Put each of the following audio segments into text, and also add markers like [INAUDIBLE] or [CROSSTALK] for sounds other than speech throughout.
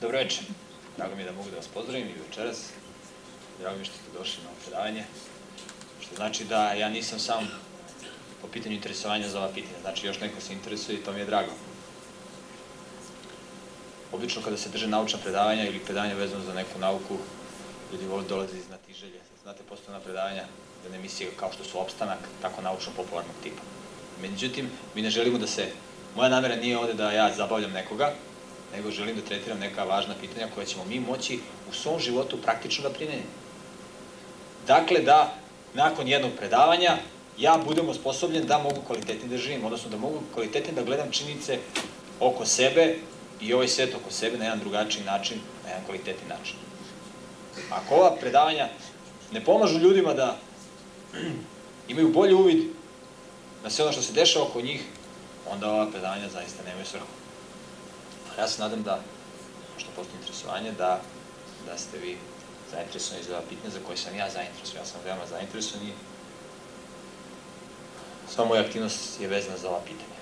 Dobro večer. Drago mi je da mogu da vas pozdravim i večeras. Drago mi što ste došli na ovo predavanje. Što znači da ja nisam sam po pitanju interesovanja za ova pitanja. Znači još neko se interesuje i to mi je drago. Obično kada se drže naučna predavanja ili predavanja vezano za neku nauku, ljudi vole dolaze iz znatiželje. Znate, postoje na predavanja da ne emisije kao što su opstanak, tako naučno-popularnog tipa. Međutim, mi ne želimo da se, moja namera nije ovde da ja zabavljam nekoga, nego želim da tretiram neka važna pitanja koja ćemo mi moći u svom životu praktično da primenimo. Dakle, da nakon jednog predavanja ja budem osposobljen da mogu kvalitetni da živim, odnosno da mogu kvalitetni da gledam činjenice oko sebe i ovaj svet oko sebe na jedan drugačiji način, na jedan kvalitetni način. Ako ova predavanja ne pomažu ljudima da [CLEARS THROAT] imaju bolji uvid na sve ono što se dešava oko njih, onda ova predavanja zaista nemaju svrhu. Ja se nadam da, što postoji interesovanje, da, da ste vi zainteresovani za ova pitanja za koje sam ja zainteresovan. Ja sam veoma zainteresovan i sva moja aktivnost je vezana za ova pitanja.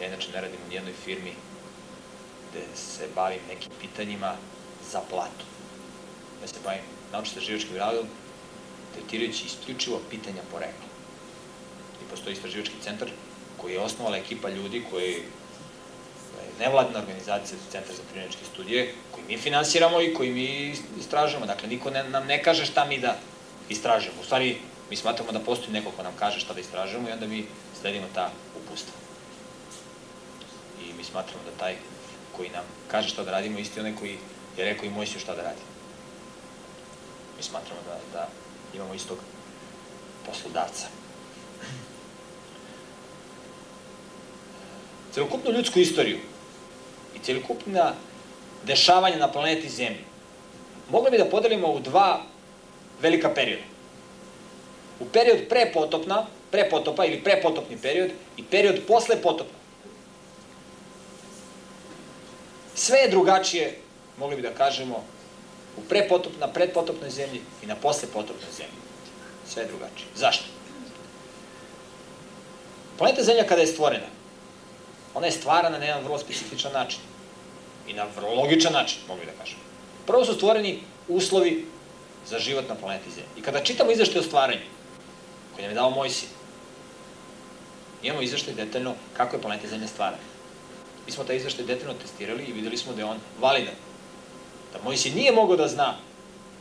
Ja inače ne radim u nijednoj firmi gde se bavim nekim pitanjima za platu. Ja se bavim naučno-istraživačkim radom, tretirajući isključivo pitanja porekla. I postoji istraživački centar koji je osnovala ekipa ljudi koji nevladna organizacija Centar za primjeničke studije, koji mi finansiramo i koji mi istražujemo. Dakle, niko ne, nam ne kaže šta mi da istražujemo. U stvari, mi smatramo da postoji neko ko nam kaže šta da istražujemo i onda mi sledimo ta upustva. I mi smatramo da taj koji nam kaže šta da radimo, isti onaj koji je rekao i Mojsiju šta da radi. Mi smatramo da, da imamo istog poslodavca. Celokupnu ljudsku istoriju i celokupna dešavanja na planeti Zemlji mogli bi da podelimo u dva velika perioda. U period pre potopna, pre potopa ili prepotopni period i period posle potopna. Sve je drugačije, mogli bi da kažemo, u prepotop, na predpotopnoj zemlji i na poslepotopnoj zemlji. Sve je drugačije. Zašto? Planeta Zemlja kada je stvorena, ona je stvarana na jedan vrlo specifičan način. I na vrlo logičan način, mogu da kažem. Prvo su stvoreni uslovi za život na planeti Zemlji. I kada čitamo izveštaj o stvaranju, koji nam je dao Mojsi, imamo izveštaj detaljno kako je planeta Zemlja stvarana. Mi smo taj izveštaj detaljno testirali i videli smo da je on validan. Da Mojsi nije mogao da zna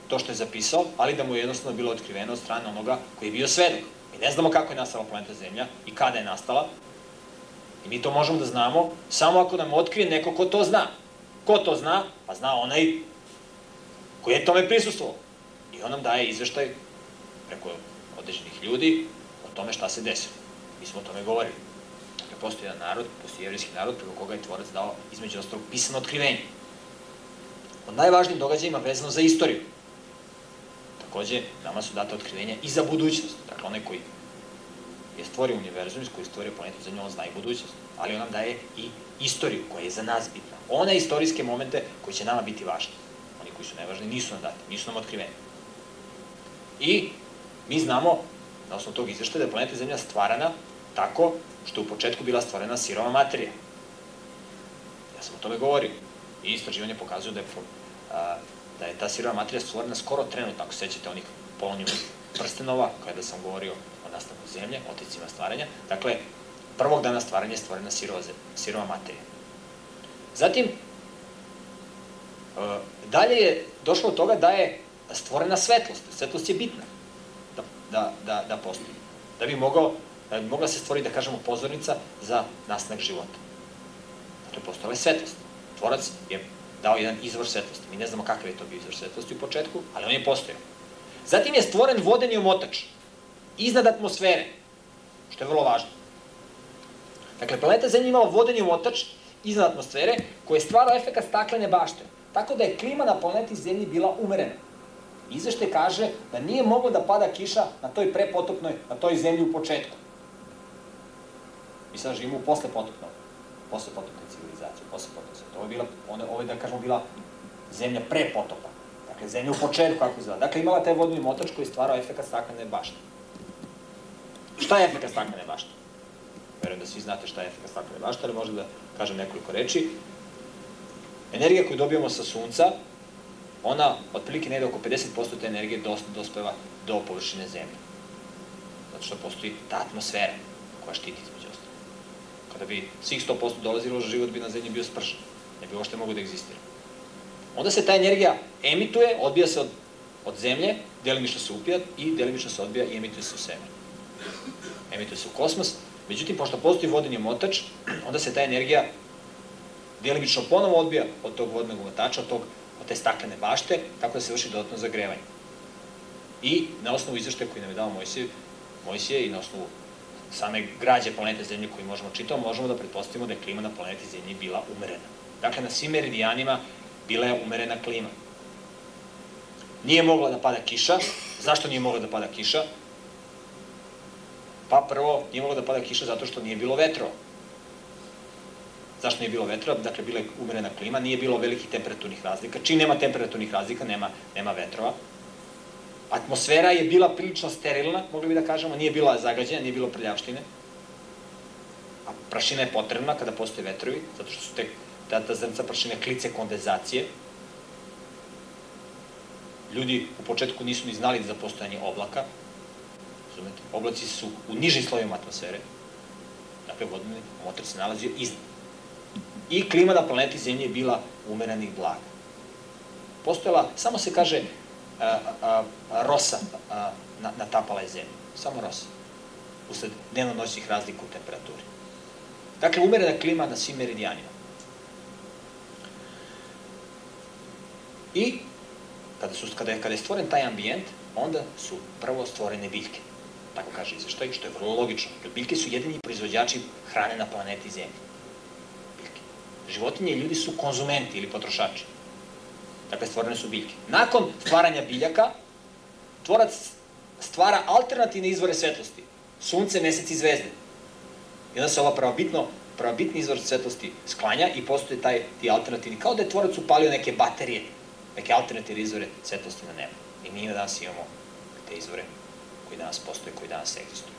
to što je zapisao, ali da mu je jednostavno bilo otkriveno od strane onoga koji je bio svedok. Mi ne znamo kako je nastala planeta Zemlja i kada je nastala, I mi to možemo da znamo samo ako nam otkrije neko ko to zna. Ko to zna? Pa zna onaj koji je tome prisustvovao. I on nam daje izveštaj preko određenih ljudi o tome šta se desilo. Mi smo o tome govorili. Dakle, postoji jedan narod, postoji jevrijski narod preko koga je tvorac dao između ostalog pisano otkrivenje. O najvažnijim događajima vezano za istoriju. Takođe, nama su data otkrivenja i za budućnost. Dakle, onaj koji je stvorio univerzum, koji je stvorio planetu za njom, zna i budućnost. Ali on nam daje i istoriju koja je za nas bitna. One istorijske momente koji će nama biti važni. Oni koji su nevažni nisu nam dati, nisu nam otkriveni. I mi znamo, na osnovu tog izveštaja, da je planeta Zemlja stvarana tako što je u početku bila stvorena sirova materija. Ja sam o tome govorio. I istraživanje pokazuju da je, da je ta sirova materija stvorena skoro trenutno, ako sećate onih polonijum prstenova, kada sam govorio nastanku zemlje, oticima stvaranja. Dakle, prvog dana stvaranja je stvorena sirova, sirova materija. Zatim, e, dalje je došlo od toga da je stvorena svetlost. Svetlost je bitna da, da, da, da postoji. Da bi mogao da bi mogla se stvoriti, da kažemo, pozornica za nastanak života. Dakle, postojala je svetlost. Tvorac je dao jedan izvor svetlosti. Mi ne znamo kakav je to bio izvor svetlosti u početku, ali on je postojao. Zatim je stvoren vodeni omotač iznad atmosfere, što je vrlo važno. Dakle, planeta Zemlja imala vodeni omotač iznad atmosfere koji je stvarao efekt staklene bašte. Tako da je klima na planeti Zemlji bila umerena. Izvešte kaže da nije moglo da pada kiša na toj prepotopnoj, na toj zemlji u početku. Mi sad živimo u poslepotopnoj, poslepotopnoj civilizaciji, poslepotopnoj. Ovo je bila, ovo je da kažemo bila zemlja pre potopa. Dakle, zemlja u početku kako izgleda. Dakle, imala taj vodni motač koji je stvarao efekt staklene bašte. Šta je efekt staklene bašte? Verujem da svi znate šta je efekt staklene bašte, ali možda da kažem nekoliko reči. Energija koju dobijamo sa sunca, ona otprilike negde oko 50% te energije dospeva do površine zemlje. Zato što postoji ta atmosfera koja štiti između ostalo. Kada bi svih 100% dolazilo, život bi na zemlji bio spržen. Ne bi uopšte mogo da egzistira. Onda se ta energija emituje, odbija se od, od zemlje, delimično se upija i delimično se odbija i emituje se u svemir. Emituje se u kosmos. Međutim, pošto postoji vodeni motač, onda se ta energija delimično ponovo odbija od tog vodnog motača, od, tog, od te staklene bašte, tako da se vrši dodatno zagrevanje. I na osnovu izveštaja koji nam je dao Mojsije, Mojsije i na osnovu same građe planete Zemlje koji možemo čitati, možemo da pretpostavimo da je klima na planeti Zemlji bila umerena. Dakle, na svim meridijanima bila je umerena klima. Nije mogla da pada kiša. Zašto nije mogla da pada kiša? Pa prvo, nije mogla da pada kiša zato što nije bilo vetrova. Zašto nije bilo vetrova? Dakle, bila je umerena klima, nije bilo velikih temperaturnih razlika. Čim nema temperaturnih razlika, nema, nema vetrova. Atmosfera je bila prilično sterilna, mogli bi da kažemo, nije bila zagađena, nije bilo prljavštine. A prašina je potrebna kada postoje vetrovi, zato što su te ta, ta zrnca prašine klice kondenzacije. Ljudi u početku nisu ni znali za postojanje oblaka. Razumete? Oblaci su u nižim slojima atmosfere. Dakle, vodni motor se nalazio iznad. I klima na planeti Zemlje je bila umerenih blaga. Postojala, samo se kaže, a, a, a, rosa a, na, natapala je Zemlju. Samo rosa. Usled dnevno-noćnih razlika u temperaturi. Dakle, umerena klima na svim meridijanima. I kada, su, kada, je, kada je stvoren taj ambijent, onda su prvo stvorene biljke. Tako kaže izveštaj, što je vrlo logično. Jer biljke su jedini proizvođači hrane na planeti Zemlji. Biljke. Životinje i ljudi su konzumenti ili potrošači. Dakle, stvorene su biljke. Nakon stvaranja biljaka, tvorac stvara alternativne izvore svetlosti. Sunce, mesec i zvezde. I onda se ova pravobitno, pravobitni izvor svetlosti sklanja i postoje taj, ti alternativni, kao da je tvorac upalio neke baterije neke alternativne izvore svetlosti na nebu. I mi na danas imamo te izvore koji danas postoje, koji danas egzistuju.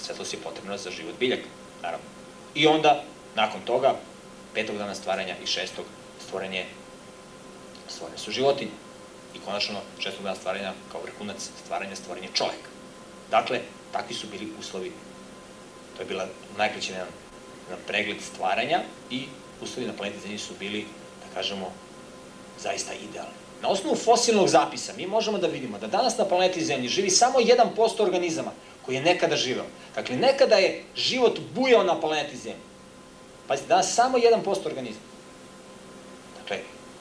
Svetlost je potrebna za život biljaka, naravno. I onda, nakon toga, petog dana stvaranja i šestog stvorenje, stvorene su životinje. I konačno, šestog dana stvaranja, kao vrhunac stvaranja, stvorenje čoveka. Dakle, takvi su bili uslovi. To je bila najkraći jedan, jedan pregled stvaranja i uslovi na planeti Zemlji su bili, da kažemo, zaista idealni. Na osnovu fosilnog zapisa mi možemo da vidimo da danas na planeti Zemlji živi samo 1% organizama koji je nekada živeo. Dakle, nekada je život bujao na planeti Zemlji. Pazite, danas samo 1% organizama. Dakle,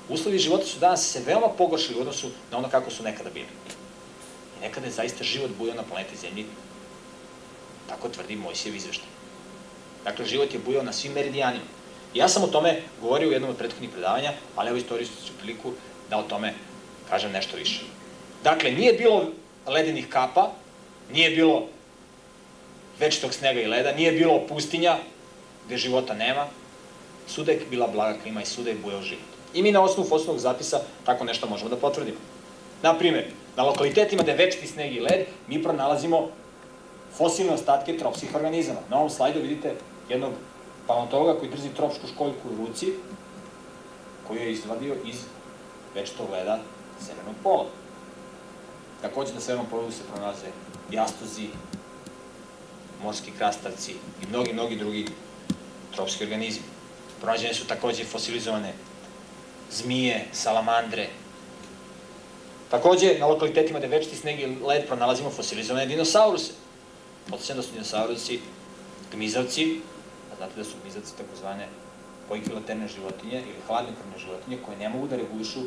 uslovi života su danas se veoma pogoršili u odnosu na ono kako su nekada bili. I nekada je zaista život bujao na planeti Zemlji, tako tvrdi Mojsijev izveštaj. Dakle, život je bujao na svim meridijanima. Ja sam o tome govorio u jednom od prethodnih predavanja, ali evo istorijsku ću priliku da o tome kažem nešto više. Dakle, nije bilo ledenih kapa, nije bilo večitog snega i leda, nije bilo pustinja gde života nema, suda je bila blaga klima i suda je bujao život. I mi na osnovu fosilnog zapisa tako nešto možemo da potvrdimo. Naprimer, na lokalitetima gde je večiti sneg i led, mi pronalazimo fosilne ostatke tropskih organizama. Na ovom slajdu vidite jednog paleontologa koji drži tropsku školjku u ruci, koju je izvadio iz večitog leda severnog pola. Takođe na severnom polu se pronalaze jastozi, morski krastavci i mnogi, mnogi drugi tropski organizmi. Pronađene su takođe fosilizovane zmije, salamandre. Takođe, na lokalitetima gde večiti sneg i led pronalazimo fosilizovane dinosauruse. Podsjećam da su dinosaurusi gmizavci, Znate da su bizaci takozvane poikilaterne životinje ili hladnokrvne životinje koje ne mogu da regulišu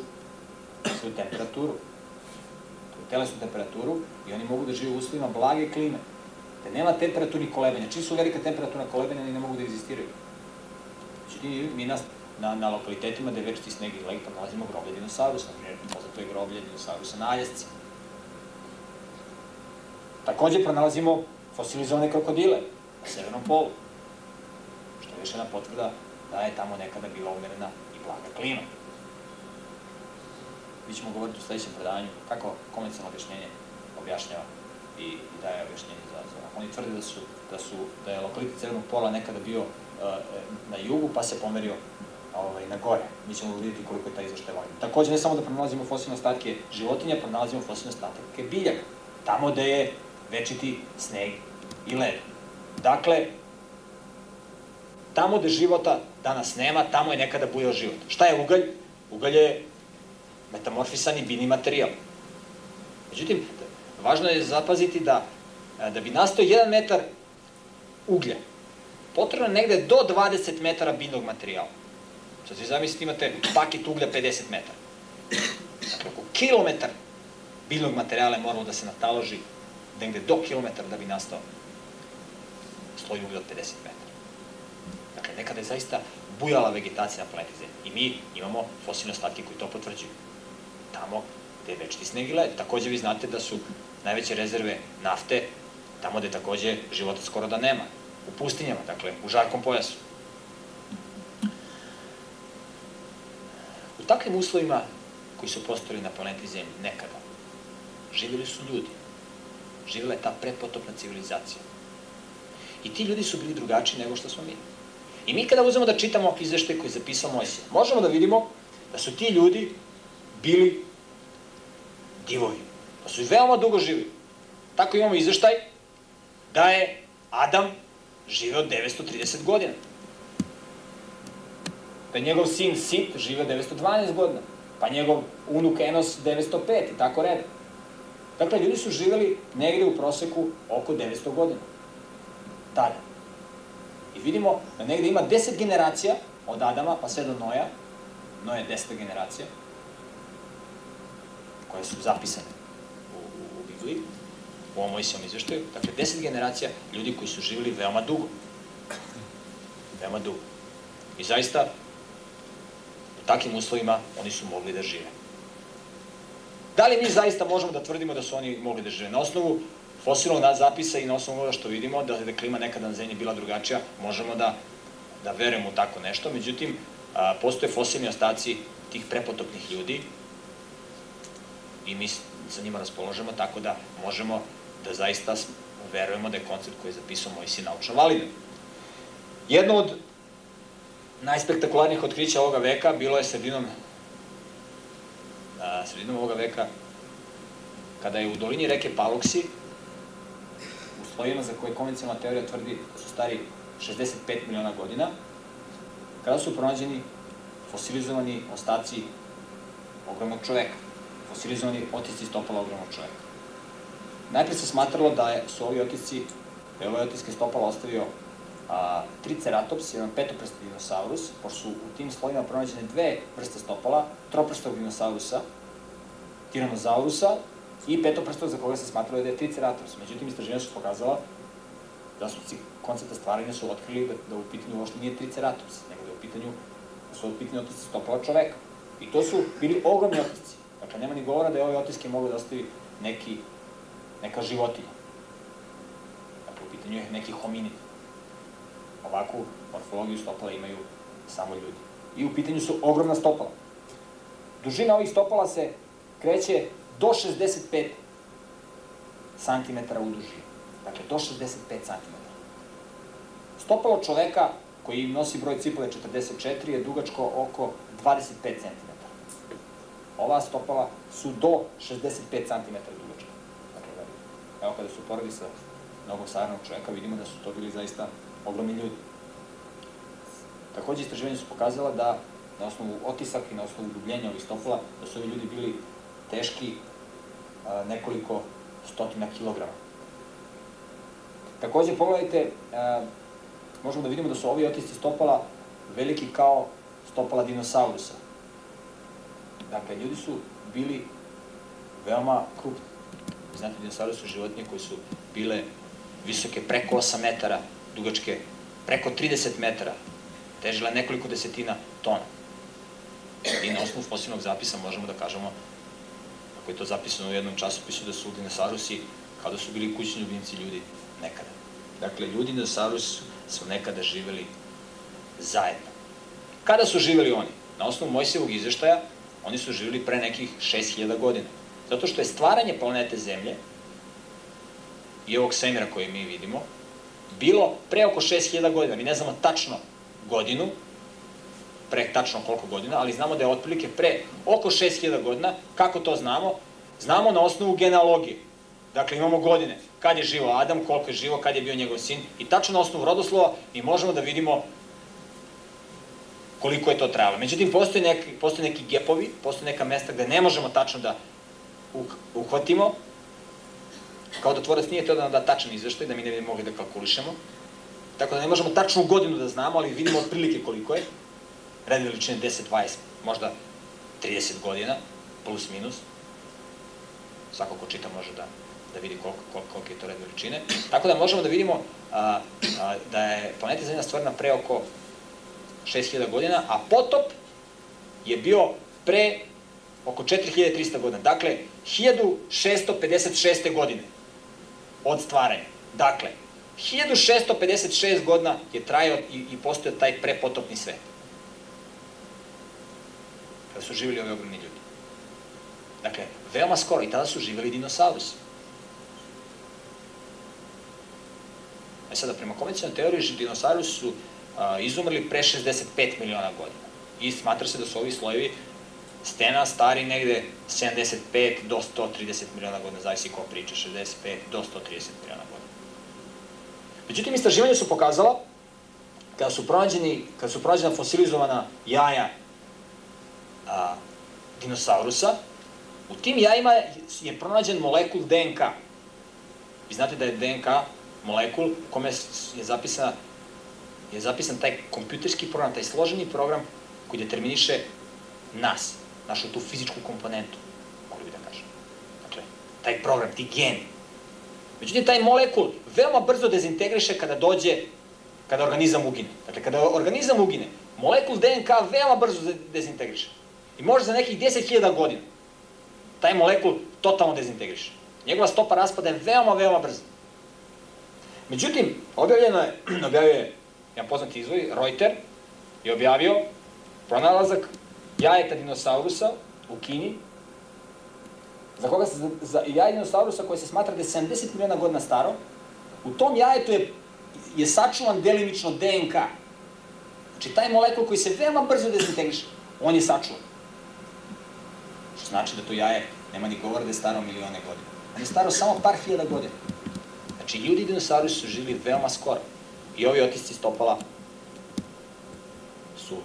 svoju temperaturu, telesnu temperaturu i oni mogu da žive u uslovima blage klime. Da nema temperaturnih kolebanja. Čim su velika temperaturna kolebanja, oni ne mogu da egzistiraju. Znači, mi nas na, na lokalitetima gde večiti sneg i led nalazimo groblje dinosaurusa, na primjer, poznato je groblje dinosaurusa na Aljasci. Takođe pronalazimo fosilizovane krokodile na severnom polu još jedna potvrda da je tamo nekada bila umerena i blaga klima. Mi ćemo govoriti u sledećem predavanju kako konvencionalno objašnjenje objašnjava i, daje objašnjenje za, za Oni tvrde da su, da su da je lokalitet Crvenog pola nekada bio uh, na jugu, pa se pomerio ovaj, na gore. Mi ćemo vidjeti koliko je taj izveštaj važan. Takođe, ne samo da pronalazimo fosilne ostatke životinja, pronalazimo fosilne ostatke biljaka. Tamo gde je večiti sneg i led. Dakle, tamo gde života danas nema, tamo je nekada bujao život. Šta je ugalj? Ugalj je metamorfisani bini materijal. Međutim, važno je zapaziti da da bi nastao 1 metar uglja, potrebno je negde do 20 metara biljnog materijala. Sad vi zamislite imate paket uglja 50 metara. Dakle, oko kilometar biljnog materijala je moralo da se nataloži negde do kilometra da bi nastao sloj uglja od 50 metara. Dakle, nekada je zaista bujala vegetacija na planeti Zemlji. I mi imamo fosilne ostatke koji to potvrđuju. Tamo gde je večiti sneg i led. Takođe vi znate da su najveće rezerve nafte tamo gde takođe života skoro da nema. U pustinjama, dakle, u žarkom pojasu. U takvim uslovima koji su postojali na planeti Zemlji nekada, živjeli su ljudi. Živjela je ta prepotopna civilizacija. I ti ljudi su bili drugačiji nego što smo mi. I mi kada uzmemo da čitamo izveštaj koji je zapisao Mojsija, možemo da vidimo da su ti ljudi bili divovi. Da su veoma dugo živili. Tako imamo izveštaj da je Adam živeo 930 godina. Da je njegov sin Sit živeo 912 godina. Pa njegov unuk Enos 905 i tako red. Dakle, ljudi su živeli negde u proseku oko 900 godina. Tada. I vidimo da negde ima 10 generacija od Adama pa sve do Noja. Noja je 10. generacija koje su zapisane u, u, u Bibliji u ovom Mojsijevom izveštaju, dakle, deset generacija ljudi koji su živjeli veoma dugo. Veoma dugo. I zaista, u takvim uslovima oni su mogli da žive. Da li mi zaista možemo da tvrdimo da su oni mogli da žive? Na osnovu fosilnog zapisa i na osnovu ovoga što vidimo, da je klima nekada na zemlji bila drugačija, možemo da, da verujemo u tako nešto. Međutim, a, postoje fosilni ostaci tih prepotopnih ljudi i mi sa njima raspoložemo tako da možemo da zaista verujemo da je koncept koji je zapisao Mojsi naučno validan. Jedno od najspektakularnijih otkrića ovoga veka bilo je sredinom a, sredinom ovoga veka kada je u dolini reke Paluksi u slojima za koje konvencionalna teorija tvrdi da su stari 65 miliona godina kada su pronađeni fosilizovani ostaci ogromnog čoveka fosilizovani otisci stopala ogromnog čoveka Najpre se smatralo da su ovi otisci, da je ovaj otiske stopala ostavio a, triceratops, jedan petoprsti dinosaurus, pošto su u tim slojima pronađene dve vrste stopala, troprstog dinosaurusa, tiranozaurusa i petoprstog za koga se smatralo da je triceratops. Međutim, istraženja su pokazala da su koncepta stvaranja su otkrili da, da u pitanju uopšte nije triceratops, nego da je u pitanju, da su u pitanju otisci stopala čoveka. I to su bili ogromni otisci. Dakle, nema ni govora da je ove otiske mogu da ostavi neki neka životinja. Dakle, u pitanju je neki hominid. Ovakvu morfologiju stopala imaju samo ljudi. I u pitanju su ogromna stopala. Dužina ovih stopala se kreće do 65 cm u dužini. Dakle, do 65 cm. Stopalo čoveka koji nosi broj cipele 44 je dugačko oko 25 cm. Ova stopala su do 65 cm dugačka. Evo kada su poredi sa savrnog čoveka, vidimo da su to bili zaista ogromni ljudi. Takođe, istraživanje su pokazala da na osnovu otisaka i na osnovu dubljenja ovih stopala, da su ovi ljudi bili teški a, nekoliko stotina kilograma. Takođe, pogledajte, a, možemo da vidimo da su ovi otisci stopala veliki kao stopala dinosaurusa. Dakle, ljudi su bili veoma krupni. Znate, dinosauri su životinje koje su bile visoke preko 8 metara, dugačke preko 30 metara, težile nekoliko desetina tona. I na osnovu fosilnog zapisa možemo da kažemo, ako je to zapisano u jednom časopisu, da su dinosaurusi kao da su bili kućni ljubimci ljudi nekada. Dakle, ljudi i dinosaurus su nekada živeli zajedno. Kada su živeli oni? Na osnovu Mojsevog izveštaja, oni su živeli pre nekih 6000 godina. Zato što je stvaranje planete Zemlje i ovog svemira koji mi vidimo bilo pre oko 6000 godina. Mi ne znamo tačno godinu, pre tačno koliko godina, ali znamo da je otprilike pre oko 6000 godina. Kako to znamo? Znamo na osnovu genealogije. Dakle, imamo godine kad je živo Adam, koliko je živo, kad je bio njegov sin i tačno na osnovu rodoslova mi možemo da vidimo koliko je to trajalo. Međutim, postoje neki, postoje neki gepovi, postoje neka mesta gde ne možemo tačno da uhvatimo, kao da tvorac nije to da nam da tačan izveštaj, da mi ne bi mogli da kalkulišemo. Tako da ne možemo tačnu godinu da znamo, ali vidimo otprilike koliko je. Red veličine 10, 20, možda 30 godina, plus minus. Svako ko čita može da, da vidi koliko, koliko, koliko je to red veličine. Tako da možemo da vidimo a, a, da je planeta Zemlja stvorena pre oko 6000 godina, a potop je bio pre oko 4300 godina. Dakle, 1656. godine od stvaranja. Dakle, 1656 godina je trajao i, i postojao taj prepotopni svet. Kada su živjeli ovi ogromni ljudi. Dakle, veoma skoro i tada su živjeli dinosaurusi. E sada, prema konvencionalnoj teoriji, dinosaurusi su izumrli pre 65 miliona godina. I smatra se da su ovi slojevi stena stari negde 75 do 130 miliona godina, zavisi ko priča, 65 do 130 miliona godina. Međutim, istraživanja su pokazala, kada su pronađeni, kada su pronađena fosilizovana jaja a, dinosaurusa, u tim jajima je pronađen molekul DNK. Vi znate da je DNK molekul u kome je zapisana je zapisan taj kompjuterski program, taj složeni program koji determiniše nas, našu tu fizičku komponentu, mogli bi da kažem. Dakle, taj program, ti geni. Međutim, taj molekul veoma brzo dezintegriše kada dođe, kada organizam ugine. Dakle, kada organizam ugine, molekul DNK veoma brzo dezintegriše. I može za nekih 10.000 godina taj molekul totalno dezintegriše. Njegova stopa raspada je veoma, veoma brza. Međutim, objavljeno je, [CLEARS THROAT] objavio je jedan poznati izvoj, Reuter, je objavio pronalazak jajeta dinosaurusa u Kini, za koga se, za jaje dinosaurusa koje se smatra da je 70 miliona godina staro, u tom jajetu je, je sačuvan delimično DNK. Znači, taj molekul koji se veoma brzo dezintegriše, on je sačuvan. Što znači da to jaje nema ni govor da je staro milione godina. On je staro samo par hiljada godina. Znači, ljudi i dinosaurusi su živili veoma skoro. I ovi otisci stopala su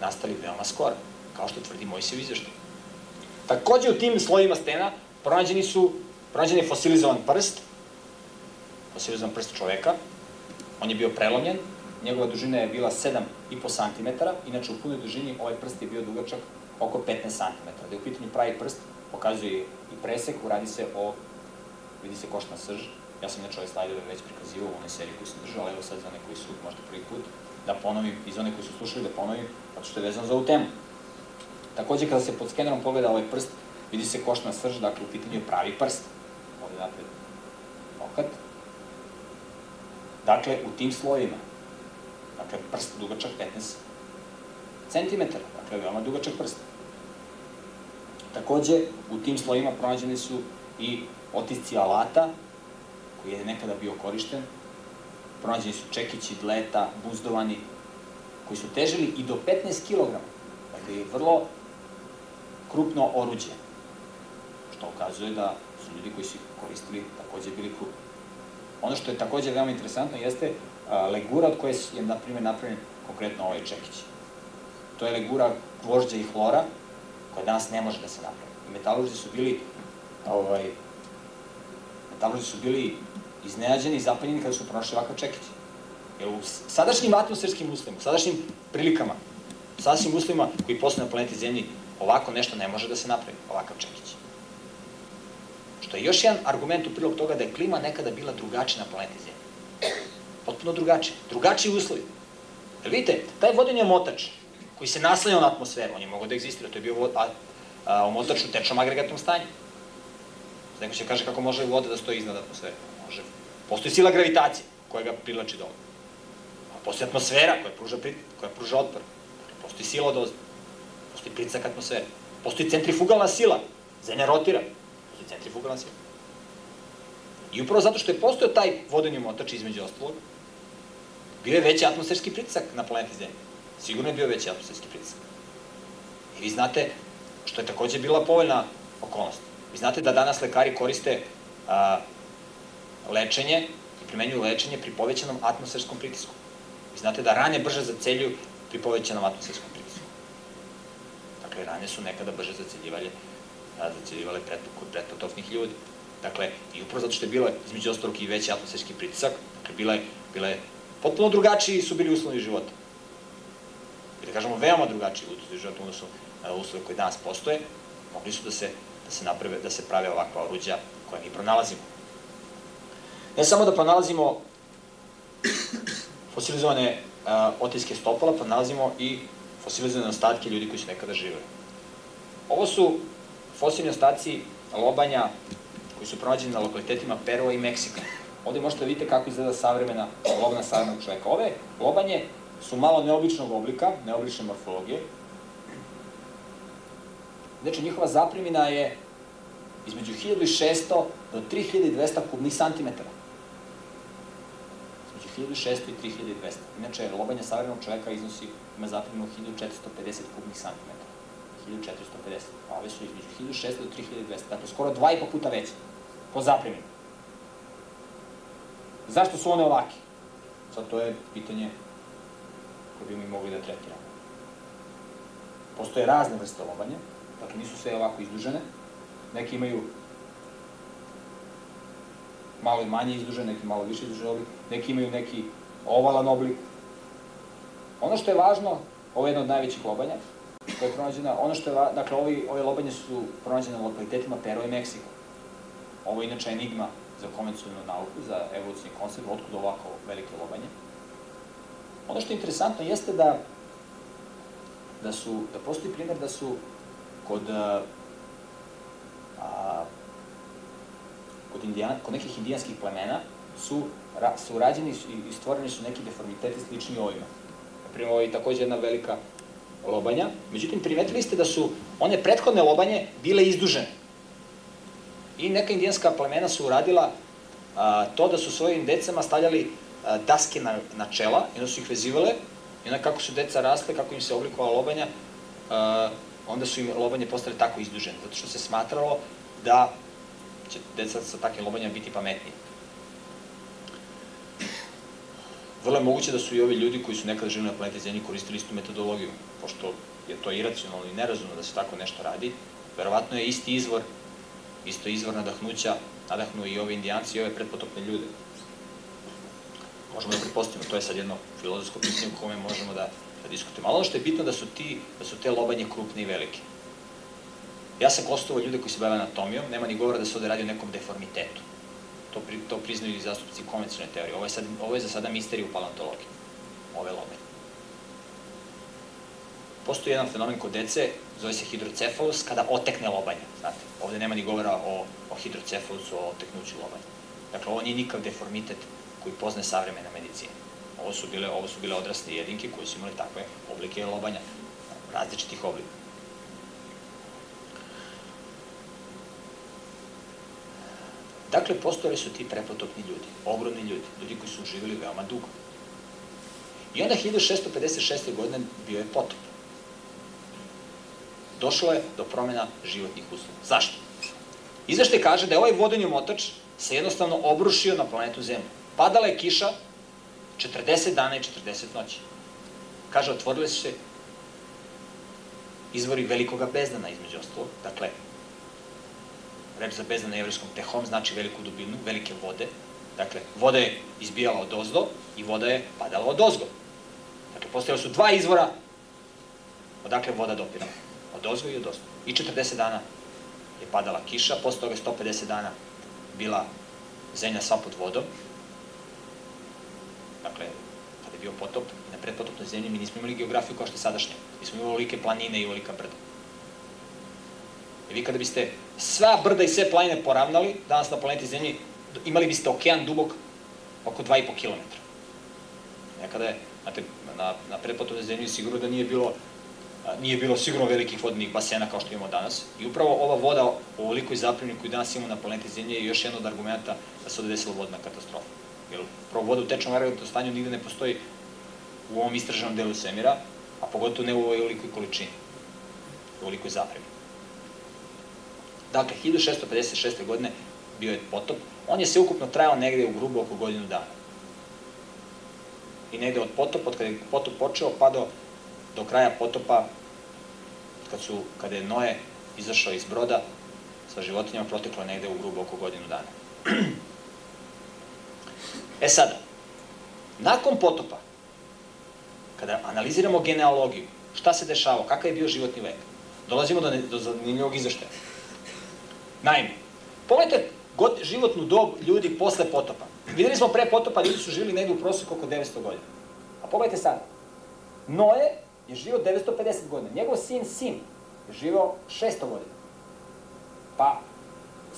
nastali veoma skoro, kao što tvrdi Mojsijev izveštaj. Takođe u tim slojima stena pronađeni su, pronađen je fosilizovan prst, fosilizovan prst čoveka, on je bio prelomljen, njegova dužina je bila 7,5 cm, inače u punoj dužini ovaj prst je bio dugačak oko 15 cm. Da je u pitanju pravi prst, pokazuje i presek, radi se o, vidi se košna srž, Ja sam inače ove slajdove već prikazivao u onoj seriji koju sam držao, ali evo sad za one koji su možda prvi put, da ponovim, i za one koji su slušali da ponovim, zato što je vezano za ovu temu. Takođe, kada se pod skenerom pogleda ovaj prst, vidi se košna srž, dakle, u pitanju je pravi prst. Ovde napred okat. Dakle, u tim slojima, dakle, prst dugačak 15 cm, dakle, veoma dugačak prst. Takođe, u tim slojima pronađeni su i otisci alata, koji je nekada bio korišten. Pronađeni su čekići, dleta, buzdovani, koji su težili i do 15 kg. Dakle, je vrlo krupno oruđe, što ukazuje da su ljudi koji su koristili takođe bili krupni. Ono što je takođe veoma interesantno jeste legura od koje je, na primjer, napravljen konkretno ovaj čekić. To je legura gvožđa i hlora, koja danas ne može da se napravi. I metaluži su bili ovaj, metaloži su bili iznenađeni i zapanjeni kada su pronašli ovakav čekić. Jer u sadašnjim atmosferskim uslovima, u sadašnjim prilikama, u sadašnjim uslovima koji postoje na planeti Zemlji, ovako nešto ne može da se napravi, ovakav čekić. Što je još jedan argument u prilog toga da je klima nekada bila drugačija na planeti Zemlji. Potpuno drugačija. Drugačiji uslovi. Jer vidite, taj vodeni omotač koji se naslanjao na atmosferu, on je mogao da egzistira, to je bio vod, a, a, omotač u tečnom agregatnom stanju. Neko će kaže kako može voda da stoji iznad atmosfere može. Postoji sila gravitacije koja ga privlači dole. A postoji atmosfera koja pruža, koja pruža otpor. Postoji sila od ozda. Postoji pritisak atmosfere. Postoji centrifugalna sila. Zemlja rotira. Postoji centrifugalna sila. I upravo zato što je postojao taj vodeni motač između ostalog, bio je veći atmosferski pritisak na planeti Zemlji. sigurno je bio veći atmosferski pritisak. I vi znate, što je takođe bila povoljna okolnost, vi znate da danas lekari koriste a, lečenje i primenjuju lečenje pri povećanom atmosferskom pritisku. Vi znate da rane brže zaceljuju pri povećanom atmosferskom pritisku. Dakle, rane su nekada brže zaceljivale, zaceljivale kod pretpotopnih ljudi. Dakle, i upravo zato što je bilo između ostalog i veći atmosferski pritisak, dakle, bile, bile potpuno drugačiji su bili uslovi života. I da kažemo, veoma drugačiji uslovi života odnosno na uslove koji danas postoje, mogli su da se, da se, naprave, da se prave ovakva oruđa koje mi pronalazimo. Ne samo da pronalazimo fosilizovane uh, otiske stopola, pronalazimo i fosilizovane ostatke ljudi koji su nekada živeli. Ovo su fosilni ostaci lobanja koji su pronađeni na lokalitetima Perua i Meksika. Ovde možete da vidite kako izgleda savremena lobna savremenog čoveka. Ove lobanje su malo neobičnog oblika, neobične morfologije. Znači, njihova zaprimina je između 1600 do 3200 kubnih santimetara. Između 1600 i 3200. Inače, lobanje savremenog čoveka iznosi, ima zapriminu 1450 kubnih santimetara. 1450. A ove su između 1600 do 3200. Dakle, skoro dva i po puta veće po zapriminu. Zašto su one ovake? Sad to je pitanje koje bi mi mogli da tretiramo. Postoje razne vrste lobanja, dakle nisu sve ovako izdužene. Neki imaju malo manje izdužen, neki malo više izdužen oblik, neki imaju neki ovalan oblik. Ono što je važno, ovo je jedno od najvećih lobanja, koje je pronađena, ono što je, dakle, ovi, ove lobanje su pronađene na lokalitetima Peru i Meksiko. Ovo je inače enigma za konvencionalnu nauku, za evolucijni koncept, otkud ovako velike lobanje. Ono što je interesantno jeste da da su, da postoji primjer da su kod a, kod, indijan, kod nekih indijanskih plemena su, ra, su rađeni i stvoreni su neki deformiteti slični ovima. Naprimjer, ovo je takođe jedna velika lobanja. Međutim, primetili ste da su one prethodne lobanje bile izdužene. I neka indijanska plemena su uradila a, to da su svojim decama stavljali a, daske na, na čela i onda su ih vezivale i onda kako su deca rasle, kako im se oblikovala lobanja, a, onda su im lobanje postale tako izdužene, zato što se smatralo da će deca sa takvim lobanjama biti pametniji. Vrlo je moguće da su i ovi ljudi koji su nekada živili na planeti Zemlji koristili istu metodologiju, pošto je to iracionalno i nerazumno da se tako nešto radi. Verovatno je isti izvor isto izvor nadahnuća nadahnu i ove indijanci i ove pretpotopne ljude. Možemo da prepostavimo, to je sad jedno filozofsko pitanje u kome možemo da, da diskutujemo. Ali ono što je bitno da su, ti, da su te lobanje krupne i velike. Ja sam gostovao ljude koji se bave anatomijom, nema ni govora da se ovde radi o nekom deformitetu. To, pri, to priznaju i zastupci konvencionalne teorije. Ovo je, sad, ovo je za sada misterija u paleontologiji, ove lobanje. Postoji jedan fenomen kod dece, zove se hidrocefalus, kada otekne lobanja, znate. Ovde nema ni govora o, o hidrocefalusu, o oteknuću lobanja. Dakle, ovo nije nikav deformitet koji pozne savremena medicina. Ovo su bile, ovo su bile odrasle jedinke koji su imali takve oblike lobanja, različitih oblika. Dakle, postojali su ti prepotopni ljudi, ogromni ljudi, ljudi koji su živjeli veoma dugo. I onda 1656. godine bio je potop došlo je do promjena životnih uslova. Zašto? Izvešte kaže da je ovaj vodeni omotač se jednostavno obrušio na planetu Zemlju. Padala je kiša 40 dana i 40 noći. Kaže, otvorile su se izvori velikoga bezdana, između ostalo. Dakle, reč za bezdan na jevrijskom tehom znači veliku dubinu, velike vode. Dakle, voda je izbijala od ozdo i voda je padala od ozgo. Dakle, postojali su dva izvora odakle voda dopirala od ozgo i od ozgo. I 40 dana je padala kiša, posle toga 150 dana bila zemlja sva pod vodom. Dakle, kada je bio potop, na predpotopnoj zemlji mi nismo imali geografiju kao što je sadašnja. Mi smo imali olike planine i olika brda. I vi kada biste sva brda i sve planine poravnali, danas na planeti Zemlji, imali biste okean dubog oko 2,5 km. Nekada je, znate, na, na predpotopnoj zemlji sigurno da nije bilo nije bilo sigurno velikih vodnih basena kao što imamo danas. I upravo ova voda u ovolikoj zapremni koju danas imamo na planeti Zemlje je još jedan od argumenta da se ovde desila vodna katastrofa. Jer upravo voda u tečnom aerotu stanju nigde ne postoji u ovom istraženom delu svemira, a pogotovo ne u ovoj ovolikoj količini, u ovolikoj zapremi. Dakle, 1656. godine bio je potop, on je se ukupno trajao negde u grubo oko godinu dana. I negde od potopa, od kada je potop počeo, pa do, do kraja potopa, kad su, kada je Noe izašao iz broda sa životinjama, proteklo negde u grubo oko godinu dana. E sada, nakon potopa, kada analiziramo genealogiju, šta se dešavao, kakav je bio životni vek, dolazimo do, do zanimljivog izveštaja. Naime, pogledajte god, životnu dob ljudi posle potopa. Videli smo pre potopa, ljudi su živili negde u prosjeku oko 900 godina. A pogledajte sad. Noe je živio 950 godina. Njegov sin Sim je živio 600 godina. Pa,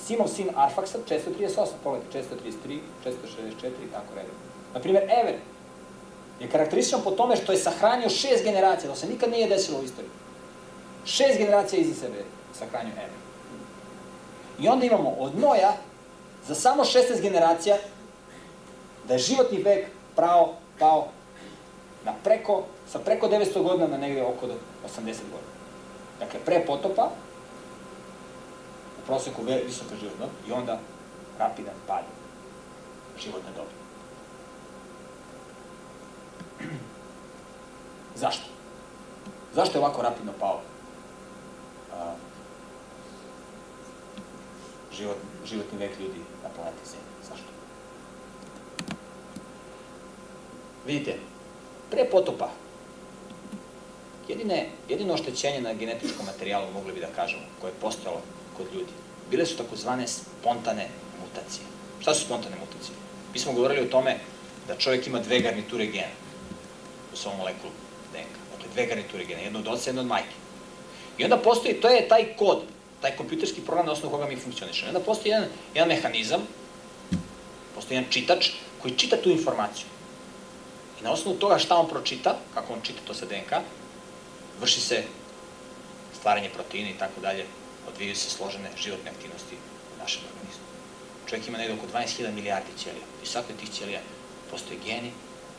Simov sin Arfaksad 438, pogledajte, 433, 464 i tako redom. Naprimer, Ever je karakterističan po tome što je sahranio šest generacija, to se nikad nije desilo u istoriji. Šest generacija iza sebe sahranio Ever. I onda imamo od Noja za samo 16 generacija da je životni vek pravo pao na preko, sa preko 900 godina na negde oko 80 godina. Dakle, pre potopa, u proseku visoka životna, i onda rapidan pad životne dobi. Zašto? Zašto je ovako rapidno pao a, život, životni vek ljudi na planeti Zemlji? Zašto? Vidite, pre potopa, jedine, jedino oštećenje na genetičkom materijalu, mogli bi da kažemo, koje je postojalo kod ljudi, bile su takozvane spontane mutacije. Šta su spontane mutacije? Mi smo govorili o tome da čovjek ima dve garniture gena u svom molekulu DNK. Dakle, dve garniture gena, jedno od oca, jedno od majke. I onda postoji, to je taj kod, taj kompjuterski program na osnovu koga mi funkcionišemo. Onda postoji jedan, jedan mehanizam, postoji jedan čitač koji čita tu informaciju. I na osnovu toga šta on pročita, kako on čita to sa DNK, vrši se stvaranje proteina i tako dalje, odvijaju se složene životne aktivnosti u našem organizmu. Čovjek ima negde oko 12.000 milijardi ćelija. I svakoj tih ćelija postoje geni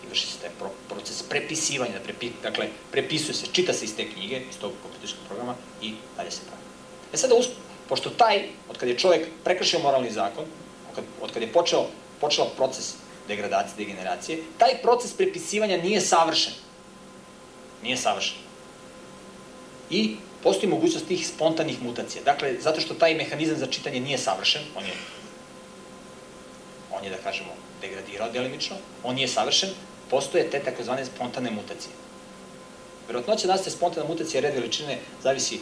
i vrši se taj proces prepisivanja, da prepi, dakle, prepisuje se, čita se iz te knjige, iz tog kompjuterskog programa i dalje se pravi. E sada, pošto taj, od kad je čovjek prekršio moralni zakon, od kad je počeo, počeo proces degradacije, degeneracije, taj proces prepisivanja nije savršen. Nije savršen. I postoji mogućnost tih spontanih mutacija. Dakle, zato što taj mehanizam za čitanje nije savršen, on je, on je da kažemo, degradirao delimično, on nije savršen, postoje te takozvane spontane mutacije. Verotnoća nastaje spontana mutacija red veličine zavisi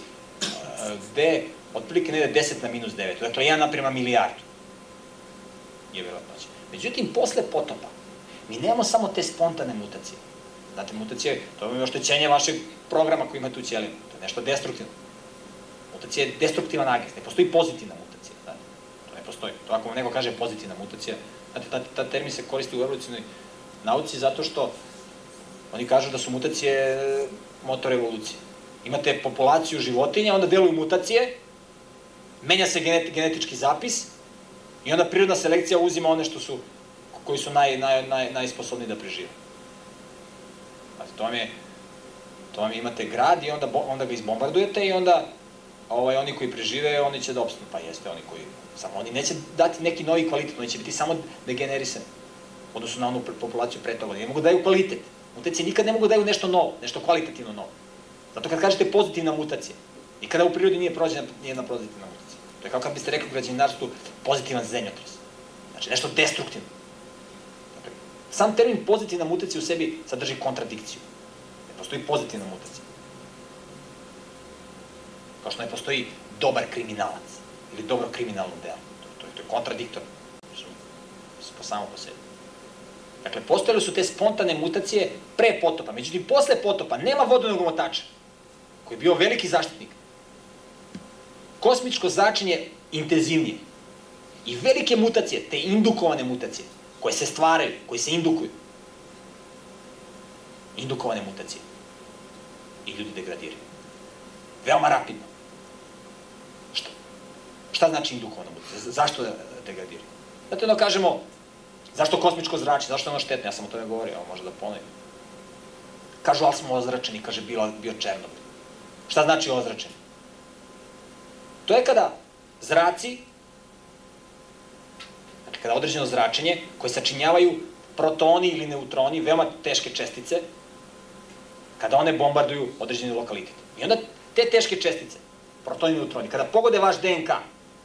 gde, otprilike negde 10 na minus 9, dakle 1 naprema milijardu je verotnoća. Međutim, posle potopa, mi nemamo samo te spontane mutacije. Znate, mutacije, to je oštećenje vašeg programa koji imate u cijelinu. To je nešto destruktivno. Mutacija je destruktivan agent, ne postoji pozitivna mutacija. Znate, to ne postoji. To ako vam neko kaže pozitivna mutacija, znate, ta, ta termin se koristi u evolucijnoj nauci zato što oni kažu da su mutacije motor evolucije. Imate populaciju životinja, onda deluju mutacije, menja se genetički zapis i onda prirodna selekcija uzima one što su, koji su naj, naj, naj, najsposobniji da prežive. Znači, to vam je, to vam imate grad i onda, onda ga izbombardujete i onda ovaj, oni koji prežive, oni će da opstanu. Pa jeste, oni koji, samo oni neće dati neki novi kvalitet, oni će biti samo degenerisani. Odnosno na onu populaciju pre toga. Ne mogu da daju kvalitet. Mutacije nikad ne mogu da daju nešto novo, nešto kvalitativno novo. Zato kad kažete pozitivna mutacija, i kada u prirodi nije prođena nijedna pozitivna mutacija. To je kao kad biste rekli u građevinarstvu pozitivan zemljotres. Znači nešto destruktivno. Dakle, sam termin pozitivna mutacija u sebi sadrži kontradikciju. Ne postoji pozitivna mutacija. Kao što ne postoji dobar kriminalac ili dobro kriminalno delo. To, to, to je kontradiktorno. Po samo po sebi. Dakle, postojale su te spontane mutacije pre potopa. Međutim, posle potopa nema vodenog omotača, koji je bio veliki zaštitnik. Kosmičko zračenje intenzivnije. I velike mutacije, te indukovane mutacije, koje se stvaraju, koje se indukuju. Indukovane mutacije. I ljudi degradiraju. Veoma rapidno. Šta? Šta znači indukovana mutacija? Zašto degradiraju? Zato jedno kažemo, Zašto kosmičko zračenje? Zašto je ono štetno? Ja sam o tome govorio, može da ponovim. Kažu, ali smo ozračeni, kaže, bio, bio Černobil. Šta znači ozračeni? To je kada zraci, znači kada određeno zračenje, koje sačinjavaju protoni ili neutroni, veoma teške čestice, kada one bombarduju određeni lokalitet. I onda te teške čestice, protoni i neutroni, kada pogode vaš DNK,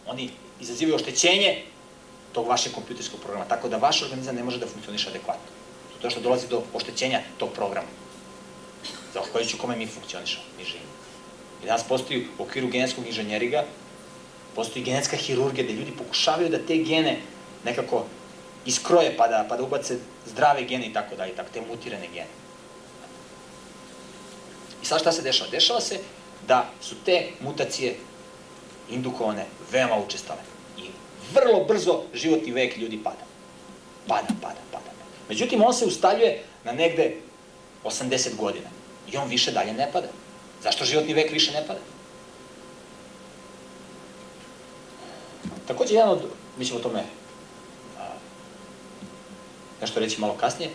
oni izazivaju oštećenje tog vašeg kompjuterskog programa, tako da vaš organizam ne može da funkcioniše adekvatno. To što dolazi do oštećenja tog programa, zahvaljujući kome mi funkcionišemo, mi živimo. Danas postoji u okviru genetskog inženjeriga, postoji genetska hirurgija gde ljudi pokušavaju da te gene nekako iskroje pa da, pa da ubace zdrave gene i tako dalje, tako te mutirane gene. I sad šta se dešava? Dešava se da su te mutacije indukovane veoma učestale. I vrlo brzo životni vek ljudi pada. Pada, pada, pada. Međutim, on se ustaljuje na negde 80 godina. I on više dalje ne pada. Zašto životni vek više ne pada? Takođe, jedan od, mi ćemo o tome nešto reći malo kasnije,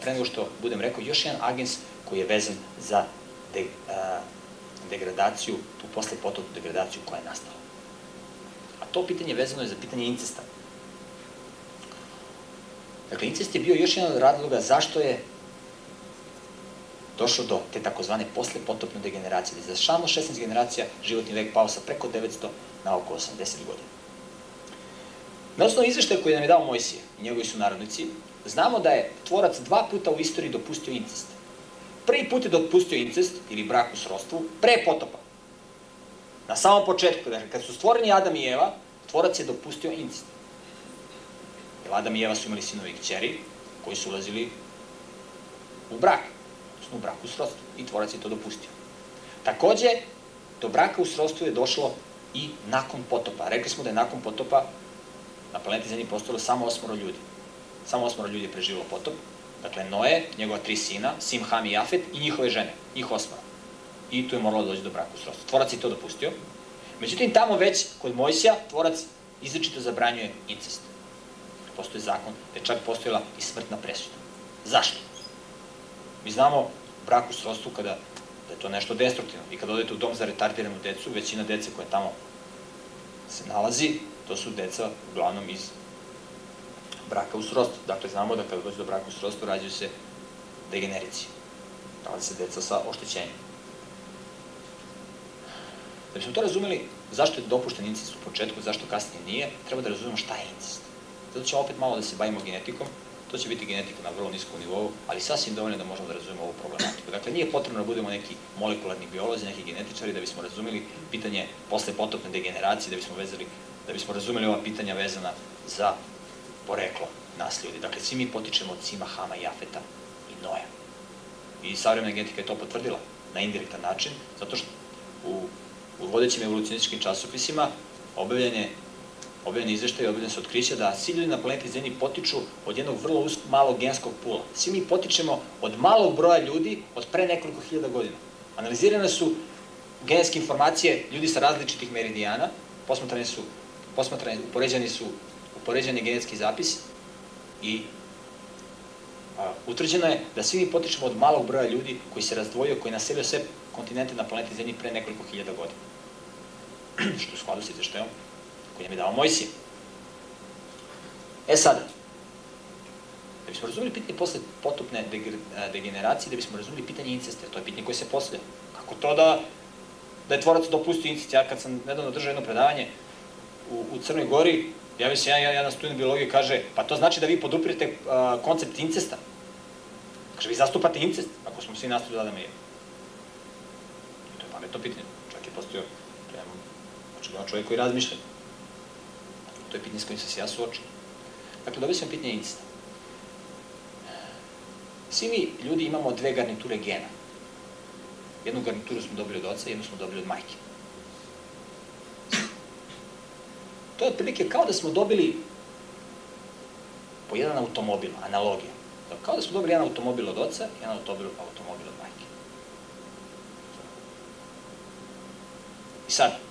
pre nego što budem rekao, još jedan agens koji je vezan za de, a, degradaciju, tu posle potopnu degradaciju koja je nastala. A to pitanje vezano je za pitanje incesta. Dakle, incest je bio još jedan od razloga zašto je došlo do te takozvane posle potopne degeneracije, da je za samo 16 generacija životni vek pao sa preko 900 na oko 80 godina. Na osnovu izveštaja koji nam je dao Mojsije i njegovi su narodnici, znamo da je tvorac dva puta u istoriji dopustio incest. Prvi put je dopustio incest, ili brak u srodstvu, pre potopa. Na samom početku, dakle, kad su stvoreni Adam i Eva, tvorac je dopustio incest. Jer Adam i Eva su imali sinovi i kćeri, koji su ulazili u brak, odnosno u braku u srodstvu, i tvorac je to dopustio. Takođe, do braka u srodstvu je došlo i nakon potopa. Rekli smo da je nakon potopa na planeti Zemlji postojalo samo osmoro ljudi. Samo osmoro ljudi je preživalo potop. Dakle, Noe, njegova tri sina, Sim, Ham i Jafet i njihove žene, njih osmoro. I tu je moralo da doći do braka u srodstvu. Tvorac je to dopustio. Međutim, tamo već, kod Mojsija, tvorac izrečito zabranjuje incest. Postoji zakon, da je čak postojala i smrtna presuda. Zašto? Mi znamo u srodstvu kada da je to nešto destruktivno. I kada odete u dom za retardiranu decu, većina dece koja tamo se nalazi, to su deca uglavnom iz braka u srodstvu. Dakle, znamo da kada dođe do braka u srodstvu rađaju se degenerici. Nalazi se deca sa oštećenjem. Da bismo to razumeli, zašto je dopušten incest u početku, zašto kasnije nije, treba da razumemo šta je incest. Zato ćemo opet malo da se bavimo genetikom, to će biti genetika na vrlo niskom nivou, ali sasvim dovoljno da možemo da razumemo ovu problematiku. Dakle, nije potrebno da budemo neki molekularni biolozi, neki genetičari da bismo razumeli pitanje posle potopne degeneracije, da bismo vezali da bismo razumeli ova pitanja vezana za poreklo nas ljudi. Dakle, svi mi potičemo od Sima, Hama, Jafeta i Noja. I savremena genetika je to potvrdila na indirektan način, zato što u, u vodećim evolucionističkim časopisima objavljen je objavljeni izveštaj i objavljene su otkrića da svi ljudi na planeti Zemlji potiču od jednog vrlo malog genskog pula. Svi mi potičemo od malog broja ljudi od pre nekoliko hiljada godina. Analizirane su genetske informacije ljudi sa različitih meridijana, posmatrane su posmatrani, upoređeni su upoređeni genetski zapis i a, utvrđeno je da svi mi potičemo od malog broja ljudi koji se razdvojio, koji naselio sve kontinente na planeti Zemlji pre nekoliko hiljada godina. [CLEARS THROAT] Što u skladu sa izveštajom koji nam je dao Mojsije. E sada, da bismo razumeli pitanje posle potopne degeneracije, da bismo razumeli pitanje incesta, to je pitanje koje se poslije. Kako to da, da je tvorac dopustio incest? Ja kad sam nedavno držao jedno predavanje, u, u Crnoj Gori, ja se jedan, jedan student biologije kaže, pa to znači da vi podupirate uh, koncept incesta. Kaže, vi zastupate incest, ako smo svi nastali da Eva. I to je pametno pitanje. Čak je postao, znači da čovjek koji razmišlja. To je pitanje s kojim sam se ja suočio. Dakle, dobili smo pitanje incesta. Svi mi ljudi imamo dve garniture gena. Jednu garnituru smo dobili od oca, jednu smo dobili od majke. To je otprilike kao da smo dobili po jedan automobil, analogija. Kao da smo dobili jedan automobil od oca jedan automobil, automobil od majke. I sad,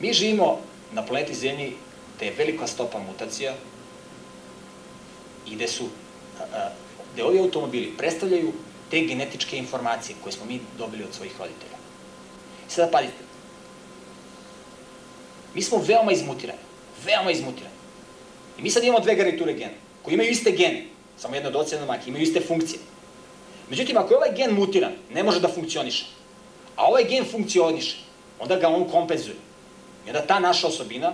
mi živimo na planeti Zemlji gde je velika stopa mutacija i gde su da ovi automobili predstavljaju te genetičke informacije koje smo mi dobili od svojih roditelja. I sada pazite, mi smo veoma izmutirani, veoma izmutirani. I mi sad imamo dve garniture gena, koji imaju iste gene, samo jedna od oca majke, imaju iste funkcije. Međutim, ako je ovaj gen mutiran, ne može da funkcioniše. A ovaj gen funkcioniše, onda ga on kompenzuje. I onda ta naša osobina,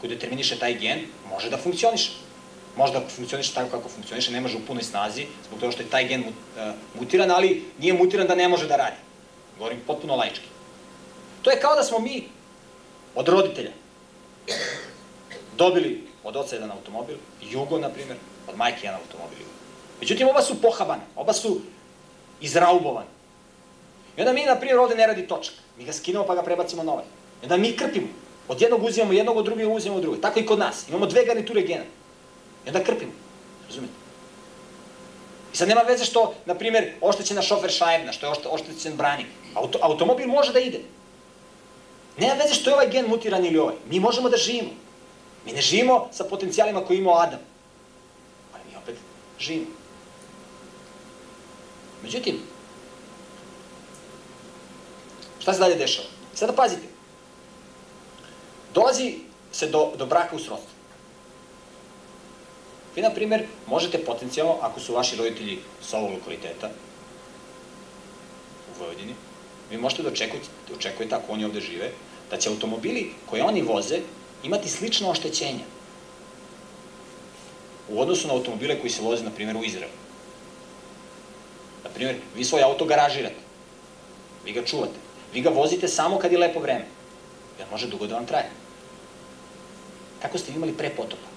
koja determiniše taj gen, može da funkcioniše. Može da funkcioniše tako kako funkcioniše, ne može u punoj snazi, zbog toga što je taj gen uh, mutiran, ali nije mutiran da ne može da radi. Govorim potpuno laički. To je kao da smo mi od roditelja dobili od oca jedan automobil, Jugo, na primjer, od majke jedan automobil. Međutim, oba su pohabane, oba su izraubovane. I onda mi, na primjer, ovde ne radi točak. Mi ga skinemo pa ga prebacimo na ovaj. I onda mi krpimo. Od jednog uzimamo jednog, od drugog uzimamo drugog. Tako i kod nas. Imamo dve garniture gena. I onda krpimo. Razumete? I sad nema veze što, na primjer, oštećena šofer šajebna, što je oštećen branik. Auto, automobil može da ide. Nema veze što je ovaj gen mutiran ili ovaj. Mi možemo da živimo. Mi ne živimo sa potencijalima koje imao Adam. Ali mi opet živimo. Međutim, šta se dalje dešava? Sada pazite. Dolazi se do, do braka u srodstvu. Vi, na primjer, možete potencijalno, ako su vaši roditelji sa ovog lokaliteta, u Vojvodini, vi možete da očekujete, očekujete ako oni ovde žive, da će automobili koje oni voze imati slično oštećenja u odnosu na automobile koji se voze, na primjer, u Izraelu. Na primjer, vi svoj auto garažirate, vi ga čuvate, vi ga vozite samo kad je lepo vreme, jer može dugo da vam traje. Kako ste imali pre potopa?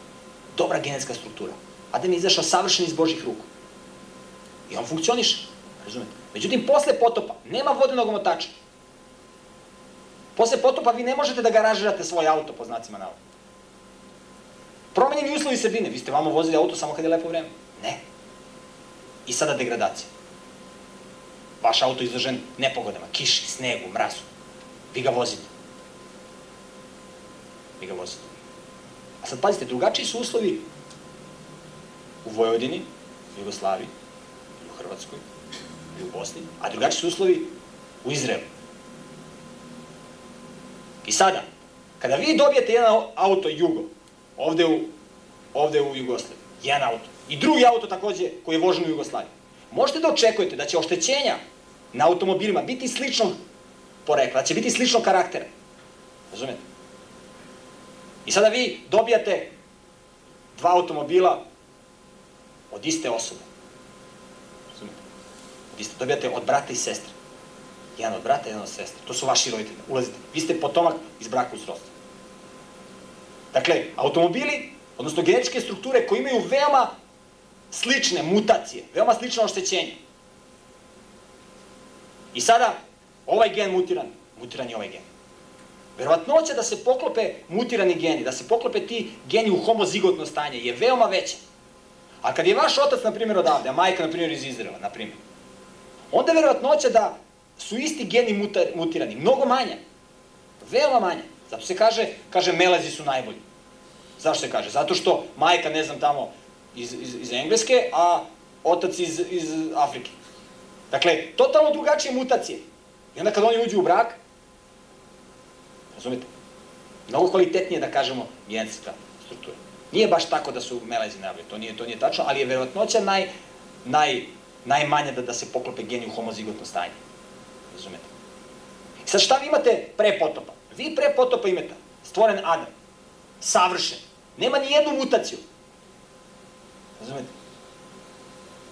Dobra genetska struktura. Adam je izašao savršen iz Božih ruku. I on funkcioniše, razumete? Međutim, posle potopa nema vodenog motača. Posle potopa vi ne možete da garažirate svoj auto, po znacima navoda. Promenjeni uslovi sredine. Vi ste vamo vozili auto samo kad je lepo vreme. Ne. I sada degradacija. Vaš auto izložen nepogodama, kiši, snegu, mrazu. Vi ga vozite. Vi ga vozite. A sad pazite, drugačiji su uslovi u Vojvodini, u Jugoslaviji, u Hrvatskoj, i u Bosni, a drugačiji su uslovi u Izraelu. I sada, kada vi dobijete jedan auto Jugo, ovde u, ovde u Jugoslaviji, jedan auto, i drugi auto takođe koji je vožen u Jugoslaviji, možete da očekujete da će oštećenja na automobilima biti sličnog porekla, da će biti sličnog karaktera. Razumete? I sada vi dobijate dva automobila od iste osobe. Od iste, dobijate od brata i sestre. Jedan od brata, jedan od sestre. To su vaši roditelji. Ulazite. Vi ste potomak iz braka u srodstvu. Dakle, automobili, odnosno genetičke strukture koje imaju veoma slične mutacije, veoma slično oštećenje. I sada, ovaj gen mutiran, mutiran je ovaj gen. Verovatnoća da se poklope mutirani geni, da se poklope ti geni u homozigotno stanje je veoma veća. A kad je vaš otac, na primjer, odavde, a majka, na primjer, iz Izrela, na primjer, onda verovatnoća da su isti geni mutirani, mnogo manja. Veoma manja. Zato se kaže, kaže, melezi su najbolji. Zašto se kaže? Zato što majka, ne znam, tamo iz, iz, iz Engleske, a otac iz, iz Afrike. Dakle, totalno drugačije mutacije. I onda kad oni uđu u brak, razumete, mnogo kvalitetnije, da kažemo, genetska struktura. Nije baš tako da su melezi najbolji, to nije, to nije tačno, ali je verovatnoća naj, naj, najmanja da, da se poklope geni u homozigotno stanje. Razumete? I sad šta vi imate pre potopa? Vi pre potopa imate stvoren Adam, savršen, nema ni jednu mutaciju. Razumete?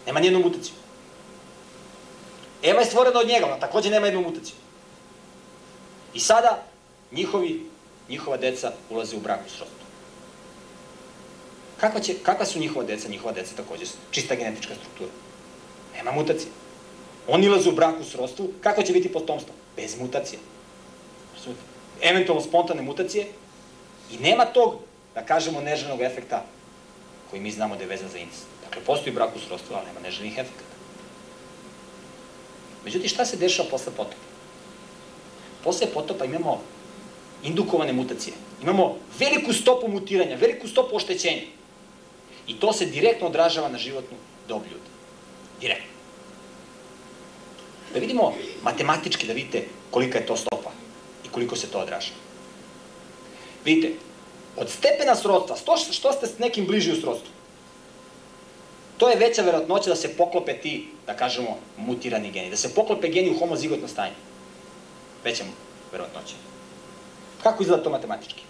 Nema ni jednu mutaciju. Eva je stvorena od njega, ona takođe nema jednu mutaciju. I sada njihovi, njihova deca ulaze u brak u srodstvu. Kakva, će, kakva su njihova deca? Njihova deca takođe su čista genetička struktura. Nema mutacije. Oni ulaze u brak u srodstvu, kako će biti potomstvo? Bez mutacije. Eventualno spontane mutacije i nema tog, da kažemo, neženog efekta koji mi znamo da je vezan za incest. Dakle, postoji brak u srodstvu, ali nema neženih efekata. Međutim, šta se dešava posle potopa? Posle potopa imamo indukovane mutacije. Imamo veliku stopu mutiranja, veliku stopu oštećenja. I to se direktno odražava na životnu dob ljudi. Direktno. Da vidimo matematički, da vidite kolika je to stopa i koliko se to odraža. Vidite, od stepena srodstva, što, što ste s nekim bliži u srodstvu, to je veća verovatnoća da se poklope ti, da kažemo, mutirani geni, da se poklope geni u homozigotno stanje. Veća verovatnoća. Kako izgleda to matematički?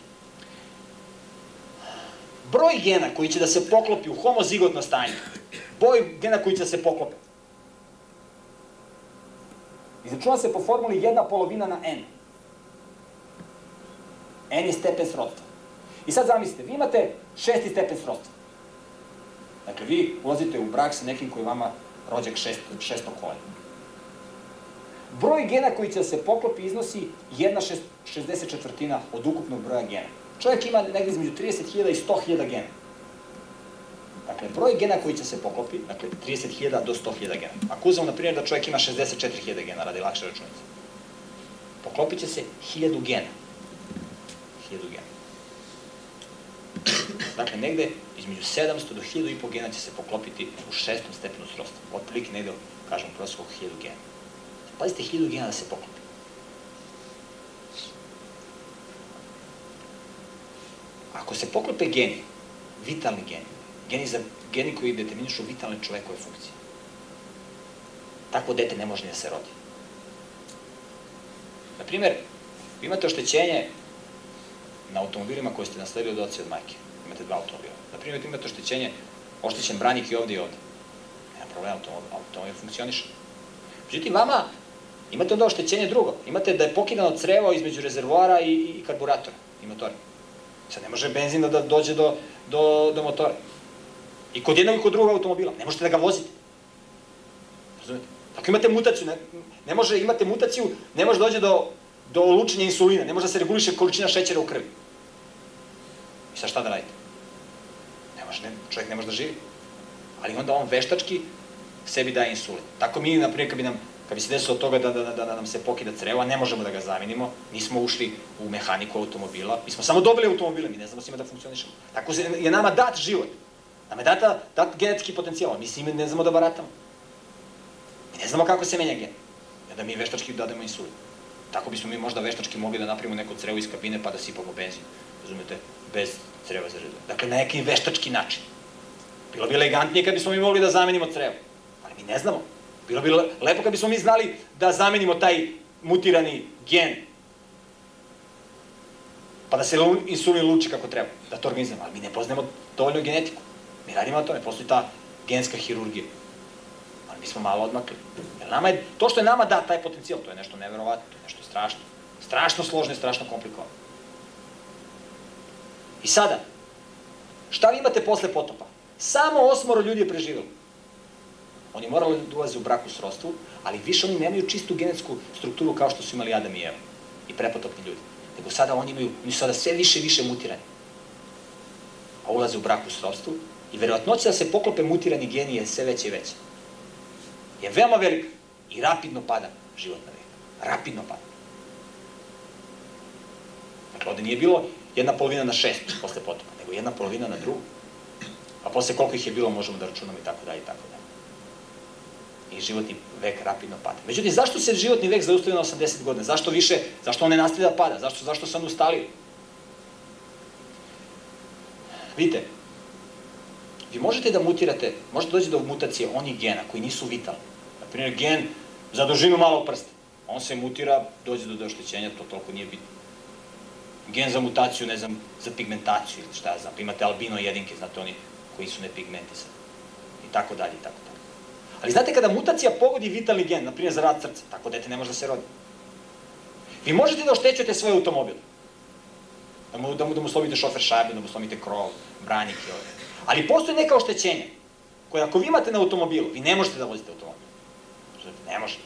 Broj gena koji će da se poklopi u homozigotno stanje, broj gena koji će da se poklope, izračuna se po formuli jedna polovina na n. n je stepen srodstva. I sad zamislite, vi imate šesti stepen srodstva. Dakle, vi ulazite u brak sa nekim koji vama rođak šest, šestog kolena. Broj gena koji će da se poklopi iznosi 1 64 od ukupnog broja gena. Čovjek ima negde između 30.000 i 100.000 gena. Dakle, broj gena koji će se poklopi, dakle, 30.000 do 100.000 gena. Ako uzmemo, na primjer, da čovjek ima 64.000 gena, radi lakše računice. Poklopit će se 1000 gena. 1000 gena. Dakle, negde između 700 do 1000 i po gena će se poklopiti u šestom stepenu srodstva. Otprilike negde, kažemo, prosjeko 1000 gena. Pazite, 1000 gena da se poklopi. Ako se poklope geni, vitalni geni, geni, za, geni koji determinišu vitalne čovekove funkcije, takvo dete ne može da se rodi. Na primer, vi imate oštećenje na automobilima koje ste nasledili od oca i od majke. Imate dva automobila. Na primjer, imate oštećenje, oštećen branik i ovde i ovde. Nema problema, automobil, automobil funkcioniše. Međutim, vama imate onda oštećenje drugo. Imate da je pokidano crevo između rezervoara i, i karburatora i motora. Sad ne može benzin da dođe do, do, do motora. I kod jednog i kod drugog automobila. Ne možete da ga vozite. Razumete? Ako imate mutaciju, ne, ne može, imate mutaciju, ne može dođe do, do lučenja insulina, ne može da se reguliše količina šećera u krvi. I sad šta da radite? Ne može, ne, čovjek ne može da živi. Ali onda on veštački sebi daje insulin. Tako mi, na primjer, kad bi nam kad bi se desilo toga da, da, da, da nam se pokida crevo, a ne možemo da ga zamenimo, nismo ušli u mehaniku automobila, mi smo samo dobili automobile, mi ne znamo s njima da funkcionišemo. Tako je nama dat život. Nam je data, dat genetski potencijal, mi s njima ne znamo da baratamo. Mi ne znamo kako se menja gen. I onda mi veštački dademo insulin. Tako bismo mi možda veštački mogli da napravimo neko crevo iz kabine pa da sipamo benzin. Razumete? Bez creva za redove. Dakle, na neki veštački način. Bilo bi elegantnije kad bismo mi mogli da zamenimo crevo. Ali mi ne znamo. Bilo bi lepo kad bismo mi znali da zamenimo taj mutirani gen pa da se insulin luči kako treba, da to organizujemo, ali mi ne poznajemo dovoljno genetiku. Mi radimo na to, ne postoji ta genska hirurgija. Ali mi smo malo odmakli. Jer nama je, to što je nama da taj potencijal, to je nešto neverovatno, to je nešto strašno. Strašno složno i strašno komplikovano. I sada, šta vi imate posle potopa? Samo osmoro ljudi je preživjelo. Oni morali da ulaze u brak u srodstvu, ali više oni nemaju čistu genetsku strukturu kao što su imali Adam i Eva i prepotopni ljudi. Nego sada oni imaju, oni su sada sve više i više mutirani. A ulaze u brak u srodstvu i verovatnoća da se poklope mutirani geni je sve veće i veće. Je veoma velika i rapidno pada životna veka. Rapidno pada. Dakle, ovde nije bilo jedna polovina na šest posle potopa, nego jedna polovina na drugu. A posle koliko ih je bilo možemo da računamo i tako dalje i tako dalje i životni vek rapidno pada. Međutim, zašto se životni vek zaustavio na 80 godina? Zašto više, zašto on ne nastavlja da pada? Zašto, zašto se on ustalio? Vidite, vi možete da mutirate, možete doći do mutacije onih gena koji nisu vitalni. Naprimjer, gen za dužinu malog prsta. On se mutira, dođe do oštećenja, to toliko nije bitno. Gen za mutaciju, ne znam, za pigmentaciju ili šta ja znam. Imate albino jedinke, znate oni koji su nepigmentisani. I tako dalje, i tako dalje. Ali znate kada mutacija pogodi vitalni gen, na primjer za rad srca, tako dete ne može da se rodi. Vi možete da oštećujete svoj automobil. Da mu, da mu, da mu slomite šofer šajbe, da mu slomite krov, branik i ove. Ali postoje neka oštećenja koje ako vi imate na automobilu, vi ne možete da vozite automobil. Ne možete.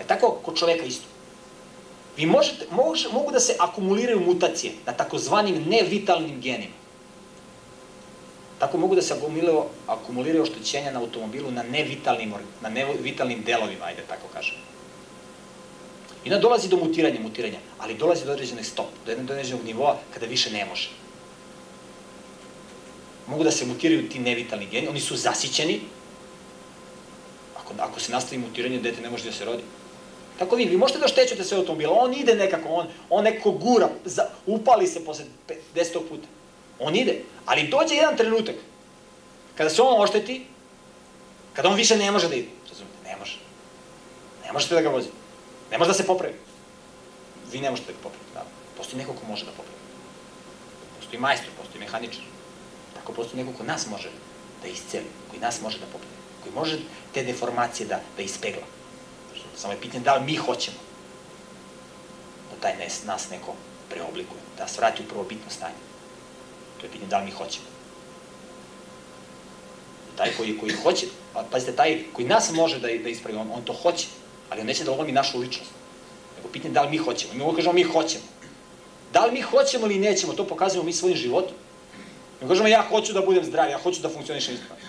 E tako kod čoveka isto. Vi možete, mož, mogu da se akumuliraju mutacije na takozvanim nevitalnim genima. Tako mogu da se akumuliraju, oštećenja na automobilu na nevitalnim, na nevitalnim delovima, ajde tako kažem. I onda dolazi do mutiranja, mutiranja, ali dolazi do određenog stop, do jednog određenog nivoa kada više ne može. mogu da se mutiraju ti nevitalni geni, oni su zasićeni, ako, ako se nastavi mutiranje, dete ne može da se rodi. Tako vi, vi možete da štećete sve automobila, on ide nekako, on, on nekako gura, za, upali se posle desetog puta. On ide, ali dođe jedan trenutak, kada se on ošteti, kada on više ne može da ide, razumete, ne može. Ne možete da ga vozite. Ne može da se popravi. Vi ne možete da ga popravite, da. Postoji neko ko može da popravi. Postoji majstor, postoji mehaničar. Tako postoji neko ko nas može da isceli, koji nas može da popravi, koji može te deformacije da, da ispegla. Samo je pitanje da li mi hoćemo da taj nes, nas neko preoblikuje, da nas vrati u prvobitno stanje. To je pitanje da li mi hoćemo. Taj koji, koji hoće, pa pazite, taj koji nas može da, da ispravi, on, on to hoće, ali on neće da lomi našu ličnost. Nego pitanje da li mi hoćemo. Mi uvijek kažemo mi hoćemo. Da li mi hoćemo ili nećemo, to pokazujemo mi svojim životom. Mi kažemo ja hoću da budem zdrav, ja hoću da funkcionišem ispravno.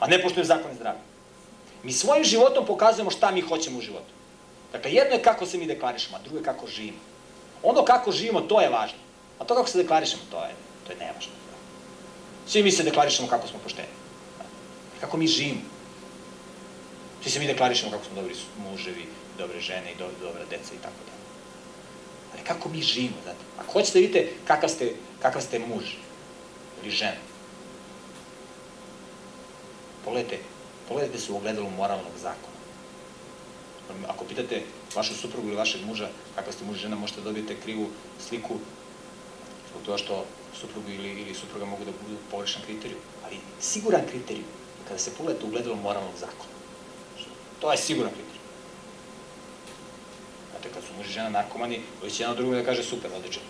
A ne poštujem zakone zdravlja. Mi svojim životom pokazujemo šta mi hoćemo u životu. Dakle, jedno je kako se mi deklarišemo, a drugo je kako živimo. Ono kako živimo, to je važno. A to kako se deklarišemo, to je, to je nevažno. Svi mi se deklarišemo kako smo pošteni. Kako mi živimo. Svi se mi deklarišemo kako smo dobri muževi, dobre žene i do, dobra deca i tako dalje. Ali kako mi živimo, znate? Ako hoćete vidite kakav ste, kakav ste muž ili žena, pogledajte, pogledajte se u ogledalu moralnog zakona. Ako pitate vašu suprugu ili vašeg muža kakva ste muž žena, možete da dobijete krivu sliku zbog toga što suprugu ili, ili supruga mogu da budu pogrešan kriterijum. Ali siguran kriterijum kada se pogledate u ogledalu moralnog zakona. To je siguran kriterijum. Znate, kad su muž i žena narkomani, koji će jedan drugom da kaže super, odličan.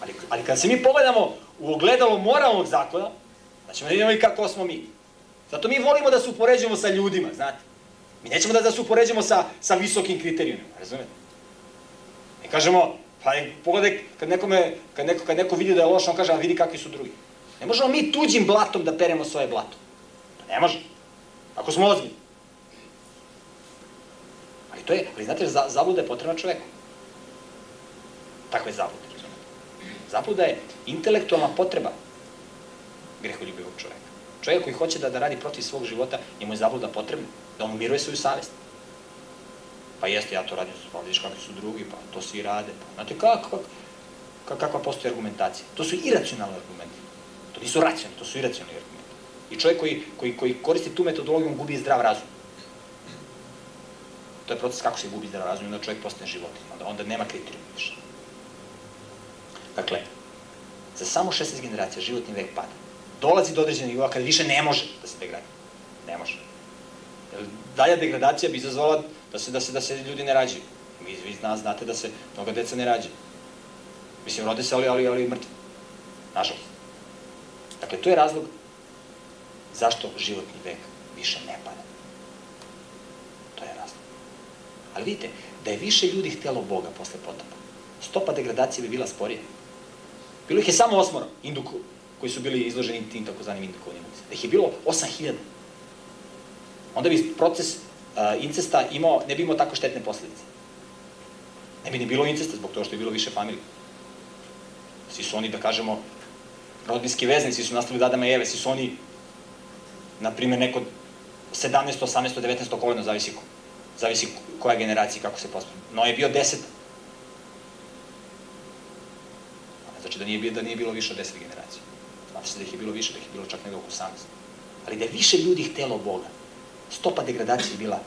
Ali, ali kada se mi pogledamo u ogledalo moralnog zakona, ćemo da vidimo i kako smo mi. Zato mi volimo da se upoređujemo sa ljudima, znate. Mi nećemo da, da se upoređujemo sa, sa visokim kriterijumima, razumete? Mi kažemo, pa pogledaj, kad, nekome, kad, neko, kad neko vidi da je loš, on kaže, a vidi kakvi su drugi. Ne možemo mi tuđim blatom da peremo svoje blato. Ne može. Ako smo ozbiljni. Ali to je, ali znate, zabluda je potrebna čoveku. Takve zablude? Zabluda je intelektualna potreba greholjubivog čoveka. Čovjek koji hoće da, da radi protiv svog života, njemu je zabluda potrebna, da on umiruje svoju savest. Pa jeste, ja to radim, pa vidiš kakvi su drugi, pa to svi rade. Pa, znate, kako, kak, kakva postoji argumentacija? To su iracionalni argumenti. To nisu racionalni, to su iracionalni argumenti. I čovjek koji, koji, koji koristi tu metodologiju, gubi zdrav razum. To je proces kako se gubi zdrav razum, onda čovjek postane životinja, onda, onda nema kriterijuma više. Dakle, za samo 16 generacija životni vek pada. Dolazi do određenog nivoa kada više ne može da se degradi. Ne može. Dalja degradacija bi izazvala da se, da se, da se ljudi ne rađaju. Vi, vi nas znate da se mnoga deca ne rađaju. Mislim, rode se, ali, ali, ali mrtvi. Nažalost. Dakle, to je razlog zašto životni vek više ne pada. To je razlog. Ali vidite, da je više ljudi htelo Boga posle potopa, stopa degradacije bi bila sporija. Bilo ih je samo osmoro, induku, koji su bili izloženi tim takozvanim indukovnim Da ih je bilo 8000. Onda bi proces incesta imao, ne bi imao tako štetne posledice. Ne bi ni bilo incesta zbog toga što je bilo više familije. Svi su oni, da kažemo, rodbinski veznici su nastali od Adama i Eve, svi su oni, na primjer, neko 17, 18, 19 koleno, zavisi, zavisi koja generacija kako se postavlja. No je bio 10. Znači da nije, da nije bilo više od 10 generacija. Znači da ih je bilo više, da ih je bilo čak nego oko 18. Ali da je više ljudi htelo Boga, stopa degradacije bila,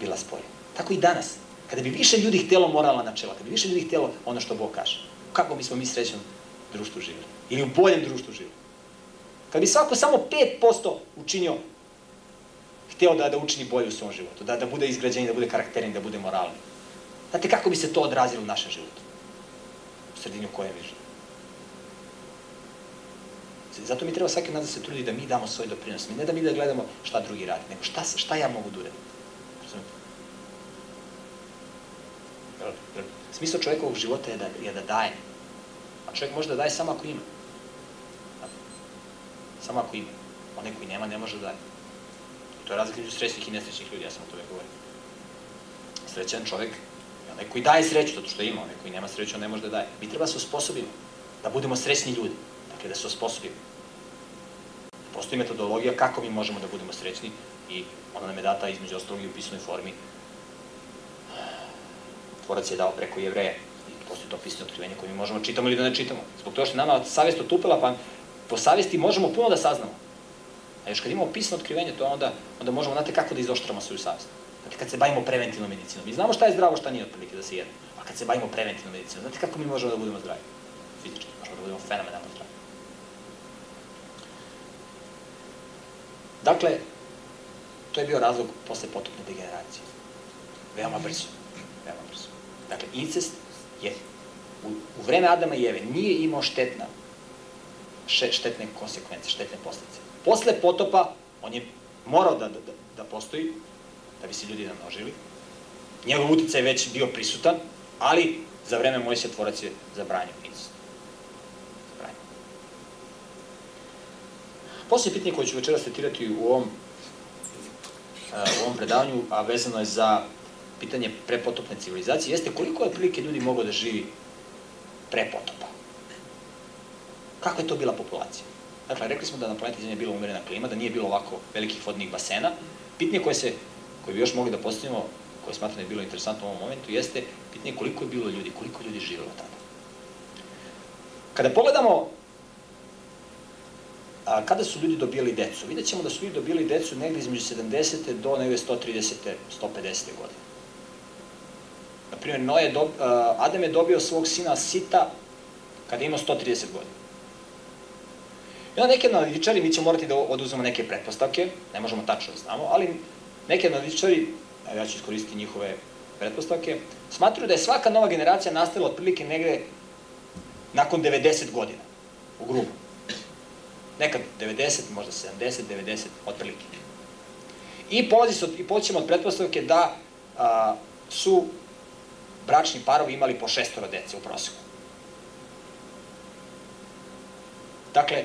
bila sporija. Tako i danas. Kada bi više ljudi htelo moralna načela, kada bi više ljudi htelo ono što Bog kaže, kako bismo mi srećnom društvu živjeli? Ili u boljem društvu živjeli? Kada bi svako samo 5% učinio, hteo da, da učini bolje u svom životu, da, da bude izgrađeniji, da bude karakterin, da bude moralni. Znate kako bi se to odrazilo u našem životu? U sredini u kojem vi živimo. Zato mi treba svaki nas da se trudi da mi damo svoj doprinos. Mi ne da mi da gledamo šta drugi radi, nego šta, šta ja mogu da uradim. Smisao čovjekovog života je da, je da daje. A čovjek može da daje samo ako ima. Samo ako ima. Onaj koji nema, ne može da daje. I to je razlika između srećnih i nesrećnih ljudi, ja sam o tome govorio. Srećan čovjek je onaj koji daje sreću, zato što ima, onaj koji nema sreću, on ne može da daje. Mi treba da se osposobimo, da budemo srećni ljudi. Dakle, da se osposobimo. postoji metodologija kako mi možemo da budemo srećni i ona nam je data između ostalog i u pisnoj formi. Tvorac je dao preko jevreja i postoji to pisno otkrivenje koje mi možemo da čitamo ili da ne čitamo. Zbog toga što nama savest otupila, pa po savesti možemo puno da saznamo. A još kad imamo pisno otkrivenje, to onda, onda možemo, znate kako da izoštramo svoju savest. Znate, kad se bavimo preventivnom medicinom, mi znamo šta je zdravo, šta nije otprilike da se jede. A kad se bavimo preventivnom medicinom, znate kako mi možemo da budemo zdravi? Fizički, možemo da budemo fenomenalno zdravi. Dakle, to je bio razlog posle potopne degeneracije. Veoma brzo. Veoma brzo. Dakle, incest je u, u vreme Adama i Eve nije imao štetna, štetne konsekvence, štetne posledice. Posle potopa, on je morao da, da, da postoji, da bi se ljudi namnožili. Njegov uticaj već bio prisutan, ali za vreme Mojsija tvorac je zabranio incest. Zabranio. Poslije pitanje koje ću večeras tretirati u ovom, u ovom predavanju, a vezano je za pitanje prepotopne civilizacije, jeste koliko je prilike ljudi moglo da živi pre potopa. Kako je to bila populacija? Dakle, rekli smo da na planeti Zemlje je bila umerena klima, da nije bilo ovako velikih vodnih basena. Pitanje koje, se, koje bi još mogli da postavimo, koje smatram da je bilo interesantno u ovom momentu, jeste pitanje koliko je bilo ljudi, koliko ljudi živelo tada. Kada pogledamo a, kada su ljudi dobijali decu, vidjet ćemo da su ljudi dobijali decu negde između 70. do negde 130. 150. godine. Naprimjer, Noje do, Adam je dobio svog sina Sita kada je imao 130 godina. I onda neke analitičari, mi ćemo morati da oduzemo neke pretpostavke, ne možemo tačno da znamo, ali neke analitičari, ja ću iskoristiti njihove pretpostavke, smatruju da je svaka nova generacija nastala otprilike negde nakon 90 godina, u grubu. Nekad 90, možda 70, 90, otprilike. I polazi i počnemo od pretpostavke da su bračni parovi imali po šestoro dece u proseku. Dakle,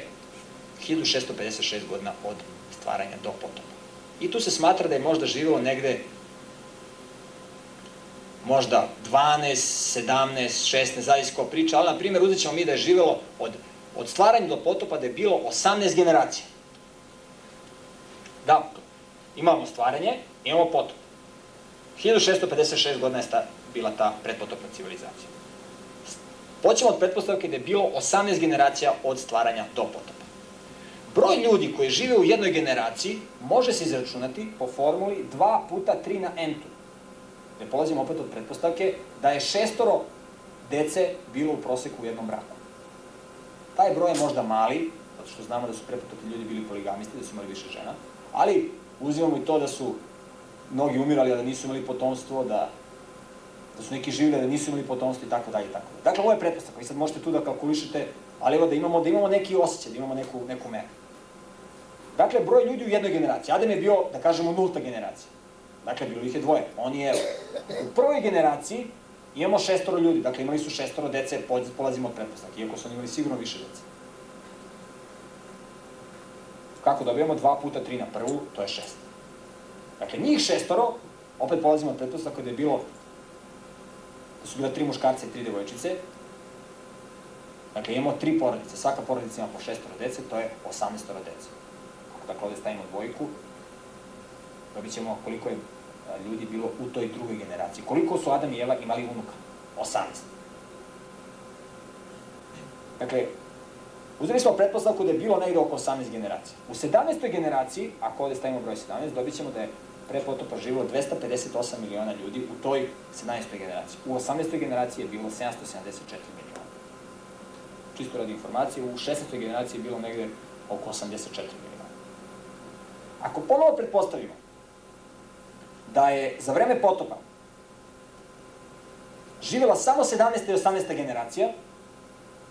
1656 godina od stvaranja do potopa. I tu se smatra da je možda živelo negde možda 12, 17, 16, zavisno ko priča, ali na primjer uzet ćemo mi da je živelo od, od stvaranja do potopa da je bilo 18 generacija. Da, imamo stvaranje, imamo potop. 1656 godina je sta, bila ta pretpotopna civilizacija. Poćemo od pretpostavke da je bilo 18 generacija od stvaranja do potopa. Broj ljudi koji žive u jednoj generaciji može se izračunati po formuli 2 puta 3 na n-tu. Ne polazimo opet od pretpostavke da je šestoro dece bilo u proseku u jednom braku. Taj broj je možda mali, zato što znamo da su prepotopni ljudi bili poligamisti, da su imali više žena, ali uzimamo i to da su mnogi umirali, a da nisu imali potomstvo, da, da su neki živili, da nisu imali potomstvo i tako dalje i tako dalje. Dakle, ovo je pretpostavka. Vi sad možete tu da kalkulišete, ali evo da imamo, da imamo neki osjećaj, da imamo neku, neku meru. Dakle, broj ljudi u jednoj generaciji. Adam je bio, da kažemo, nulta generacija. Dakle, bilo ih je dvoje. On je, u prvoj generaciji imamo šestoro ljudi, dakle imali su šestoro dece, polazimo od pretpostavke, iako su oni imali sigurno više dece. Kako dobijamo? 2 puta 3 na prvu, to je 6. Dakle, njih šestoro, opet polazimo od pretpostavke da je bilo, da su bila tri muškarca i tri devojčice. Dakle, imamo tri porodice, svaka porodica ima po šestoro dece, to je 18 dece. Dakle ovde stavimo dvojku, dobit ćemo koliko je ljudi bilo u toj drugoj generaciji. Koliko su Adam i Eva imali unuka? 18. Dakle, uzeli smo pretpostavku da je bilo negde oko 18 generacija. U 17. generaciji, ako ovde stavimo broj 17, dobit ćemo da je pre potopa živilo 258 miliona ljudi u toj 17. generaciji. U 18. generaciji je bilo 774 miliona. Čisto radi informacije, u 16. generaciji je bilo negde oko 84 miliona. Ako ponovo pretpostavimo da je za vreme potopa živela samo 17. i 18. generacija,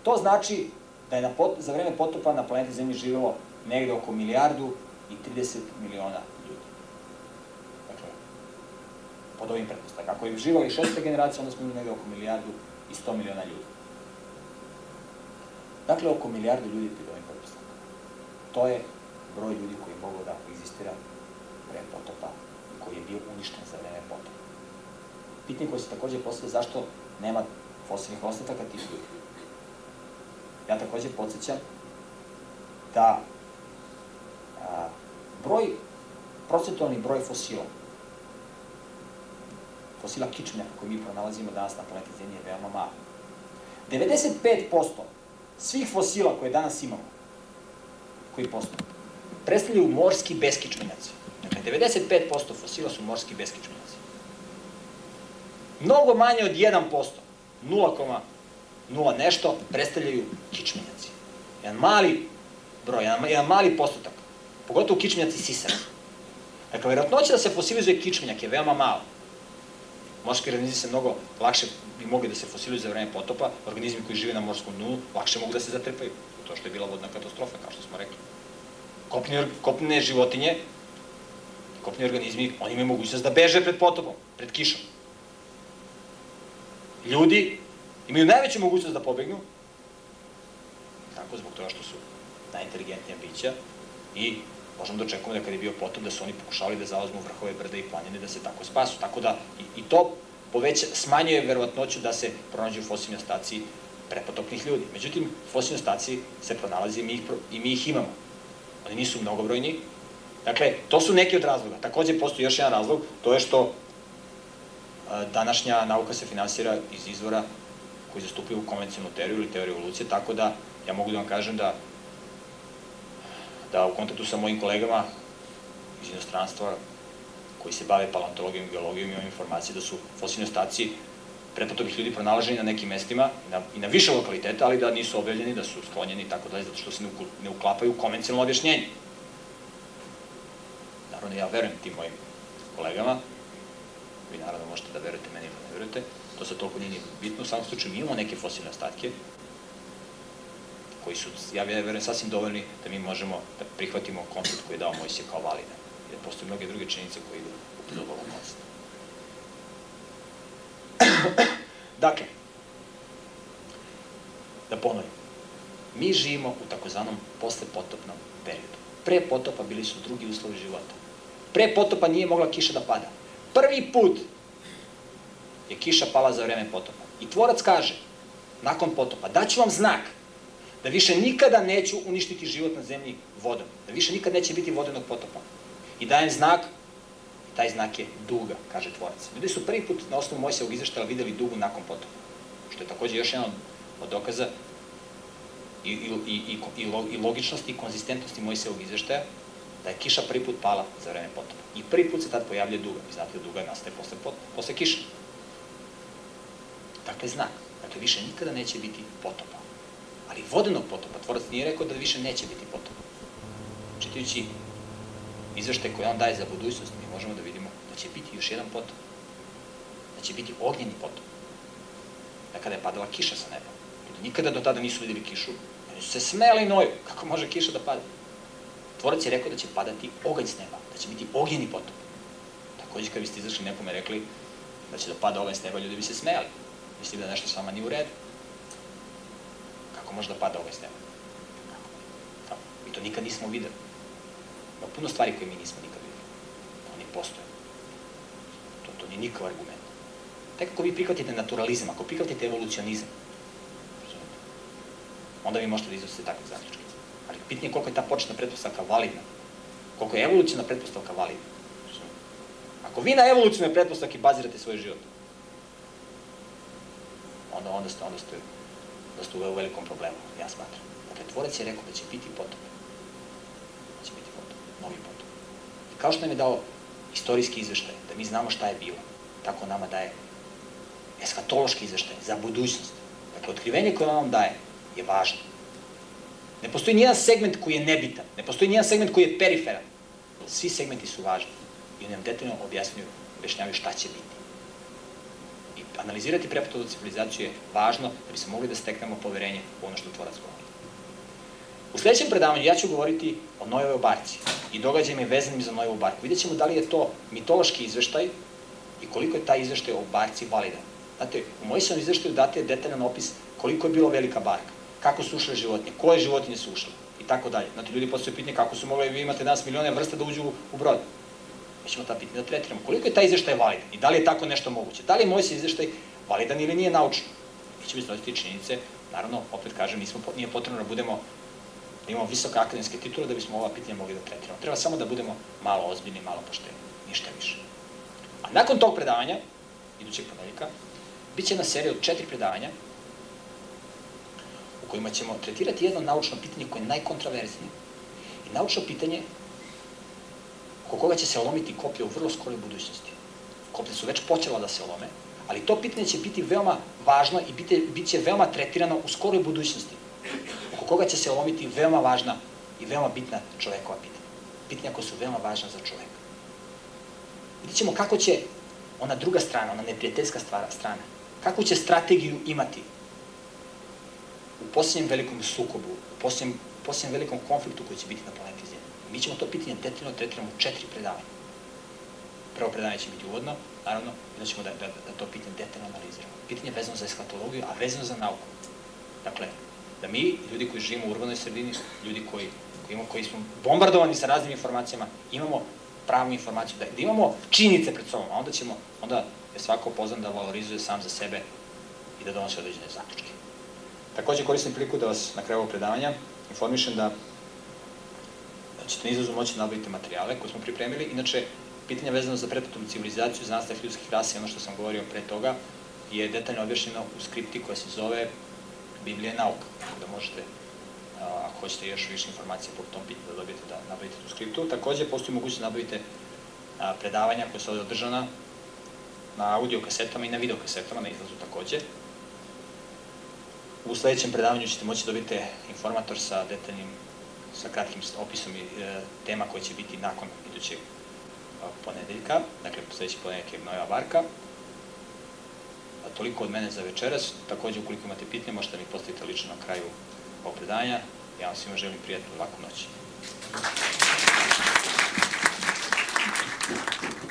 to znači da je na pot, za vreme potopa na planeti Zemlji živelo negde oko milijardu i 30 miliona ljudi. Dakle, pod ovim pretpostavkama. Ako je živali šesta generacija, onda smo imali negde oko milijardu i 100 miliona ljudi. Dakle, oko milijardu ljudi pod ovim pretpostavkama. To je broj ljudi koji je mogao da egzistira pre potopa i koji je bio uništen za vreme potopa. Pitanje koje se takođe postavlja zašto nema fosilnih ostataka tih ljudi. Ja takođe podsjećam da broj, procentualni broj fosila, fosila kičmenjaka koje mi pronalazimo danas na planeti Zemlji je veoma malo. 95% svih fosila koje danas imamo, koji postoje, predstavljaju morski beskičmenjaci. Dakle, 95% fosila su morski beskičmenjaci. Mnogo manje od 1%, 0,0 nešto, predstavljaju kičmenjaci. Jedan mali broj, jedan, jedan mali postotak. Pogotovo kičmenjaci sisara. Dakle, verovatnoća da se fosilizuje kičmenjak je veoma malo. Morski organizmi se mnogo lakše bi mogli da se fosilizuju za vreme potopa, organizmi koji žive na morskom dnu lakše mogu da se zatrpaju. To što je bila vodna katastrofa, kao što smo rekli. Kopne, kopne životinje, kopni organizmi, oni imaju mogućnost da beže pred potopom, pred kišom. Ljudi imaju najveću mogućnost da pobegnu, tako zbog toga što su najinteligentnija bića i možemo da očekujemo da kada je bio potop da su oni pokušali da zauzmu vrhove brda i planine da se tako spasu. Tako da i, i to poveća, smanjuje verovatnoću da se pronađu fosilni ostaci prepotopnih ljudi. Međutim, fosilni ostaci se pronalazi i mi ih, i mi ih imamo. Oni nisu mnogobrojni. Dakle, to su neki od razloga. Takođe, postoji još jedan razlog, to je što današnja nauka se finansira iz izvora koji zastupaju konvencionalnu teoriju ili teoriju evolucije, tako da ja mogu da vam kažem da da u kontaktu sa mojim kolegama iz inostranstva koji se bave paleontologijom i geologijom imam informacije da su fosilni ostaci pretpotopnih ljudi pronalaženi na nekim mestima na, i na više lokaliteta, ali da nisu objavljeni, da su sklonjeni i tako dalje, zato što se ne uklapaju u konvencionalno objašnjenje. Naravno, ja verujem tim mojim kolegama, vi naravno možete da verujete meni ili ne verujete, to se toliko nije bitno, u samom slučaju mi imamo neke fosilne ostatke, koji su, ja verujem, sasvim dovoljni da mi možemo da prihvatimo koncept koji je dao Mojsije kao valide. Jer postoje mnoge druge činjenice koje idu u prilog koncepta. dakle, da ponovim, mi živimo u takozvanom poslepotopnom periodu. Pre potopa bili su drugi uslovi života. Pre potopa nije mogla kiša da pada. Prvi put je kiša pala za vreme potopa. I tvorac kaže, nakon potopa, daću vam znak da više nikada neću uništiti život na zemlji vodom, da više nikad neće biti vodenog potopa. I dajem znak, taj znak je duga, kaže tvorac. Ljudi su prvi put na osnovu Mojsevog izveštaja videli dugu nakon potopa, što je takođe još jedan od dokaza i, i, i, i, i logičnosti i konzistentnosti Mojsevog izveštaja, da je kiša prvi put pala za vreme potopa. I prvi put se tad pojavlja duga. I znate duga nastaje posle, posle kiša. Dakle, znak. Dakle, više nikada neće biti potopa ali vodenog potopa. Tvorac nije rekao da više neće biti potopa. Čitajući izvešte koje on daje za budućnost, mi možemo da vidimo da će biti još jedan potop. Da će biti ognjeni potop. Da kada je padala kiša sa neba. Nikada do tada nisu videli kišu. Oni su se smeli noju. Kako može kiša da pada? Tvorac je rekao da će padati oganj s neba. Da će biti ognjeni potop. Takođe, kada biste izašli nekome rekli da će da pada oganj s neba, ljudi bi se smejali. Mislim da nešto s vama nije u redu kako može da pada ovaj sneg. Tako. Mi to nikad nismo videli. Ima puno stvari koje mi nismo nikad videli. Oni postoje. To, to nije nikakav argument. Tek ako vi prihvatite naturalizam, ako prihvatite evolucionizam, onda vi možete da iznosite takve zaključke. Ali pitanje je koliko je ta početna pretpostavka validna. Koliko je evolucijna pretpostavka validna. Ako vi na evolucijnoj pretpostavki bazirate svoj život, onda, onda ste, onda ste da ste u velikom problemu, ja smatram. Dakle, tvorac je rekao da će biti potop. Da će biti potop, novi potop. I kao što nam je dao istorijski izveštaj, da mi znamo šta je bilo, tako nama daje eskatološki izveštaj za budućnost. Dakle, otkrivenje koje on vam daje je važno. Ne postoji nijedan segment koji je nebitan, ne postoji nijedan segment koji je periferan. Svi segmenti su važni i oni nam detaljno objasnjuju, objašnjavaju šta će biti analizirati prepotodnu civilizaciju je važno da bi se mogli da steknemo poverenje u ono što tvorac govori. U sledećem predavanju ja ću govoriti o Nojevoj barci i događajima vezanim za Nojevu barku. Vidjet ćemo da li je to mitološki izveštaj i koliko je taj izveštaj o barci validan. Znate, u Mojsinom izveštaju date detaljan opis koliko je bilo velika barka, kako su ušle životinje, koje životinje su ušle i tako dalje. Znate, ljudi postoje pitanje kako su mogli, vi imate danas milione vrsta da uđu u brod. Mi ćemo ta pitanja da tretiramo. Koliko je taj izveštaj validan i da li je tako nešto moguće? Da li je moj se izveštaj validan ili nije naučno? Mi ćemo iznositi činjenice, naravno, opet kažem, nismo, nije potrebno da budemo da imamo visoke akademske titule da bismo ova pitanja mogli da tretiramo. Treba samo da budemo malo ozbiljni, malo pošteni, ništa više. A nakon tog predavanja, idućeg ponedeljka, bit će jedna serija od četiri predavanja kojima ćemo tretirati jedno naučno pitanje koje je najkontraverznije. I naučno pitanje oko koga će se lomiti koplje u vrlo skoroj budućnosti. Koplje su već počela da se lome, ali to pitanje će biti veoma važno i bit, bit će veoma tretirano u skoroj budućnosti oko koga će se lomiti veoma važna i veoma bitna čovekova pitanja. Pitanja koja su veoma važna za čoveka. Vidjet ćemo kako će ona druga strana, ona neprijateljska strana, kakvu će strategiju imati u posljednjem velikom sukobu, u posljednjem, posljednjem velikom konfliktu koji će biti na planeti Zemlji. Mi ćemo to pitanje detaljno tretiramo u četiri predavanja. Prvo predavanje će biti uvodno, naravno, da ćemo da, da, da to pitanje detaljno analiziramo. Pitanje vezano za eskatologiju, a vezano za nauku. Dakle, da mi, ljudi koji živimo u urbanoj sredini, ljudi koji, koji, imamo, koji smo bombardovani sa raznim informacijama, imamo pravu informaciju, da, da imamo činjenice pred sobom, a onda ćemo, onda je svako poznan da valorizuje sam za sebe i da donosi određene zaključke. Takođe koristim priliku da vas na kraju ovog predavanja informišem da ćete na izlazu moći da nabavite materijale koje smo pripremili. Inače, pitanja vezano za pretpotom civilizaciju, za nastav ljudskih rasa i ono što sam govorio pre toga, je detaljno objašnjeno u skripti koja se zove Biblija nauka, tako da možete, ako hoćete još više informacije po tom pitanju da dobijete da nabavite tu skriptu. Takođe, postoji mogućnost da nabavite predavanja koje su ovde održana na audio kasetama i na video kasetama, na izlazu takođe. U sledećem predavanju ćete moći da dobiti informator sa detaljnim, sa kratkim opisom i e, tema koje će biti nakon idućeg ponedeljka, dakle sledeći ponedeljak je Noja Varka. A toliko od mene za večeras. Takođe, ukoliko imate pitanje, možete mi postaviti lično na kraju ovog predavanja. Ja vam svima želim prijatno laku noć. Thank you.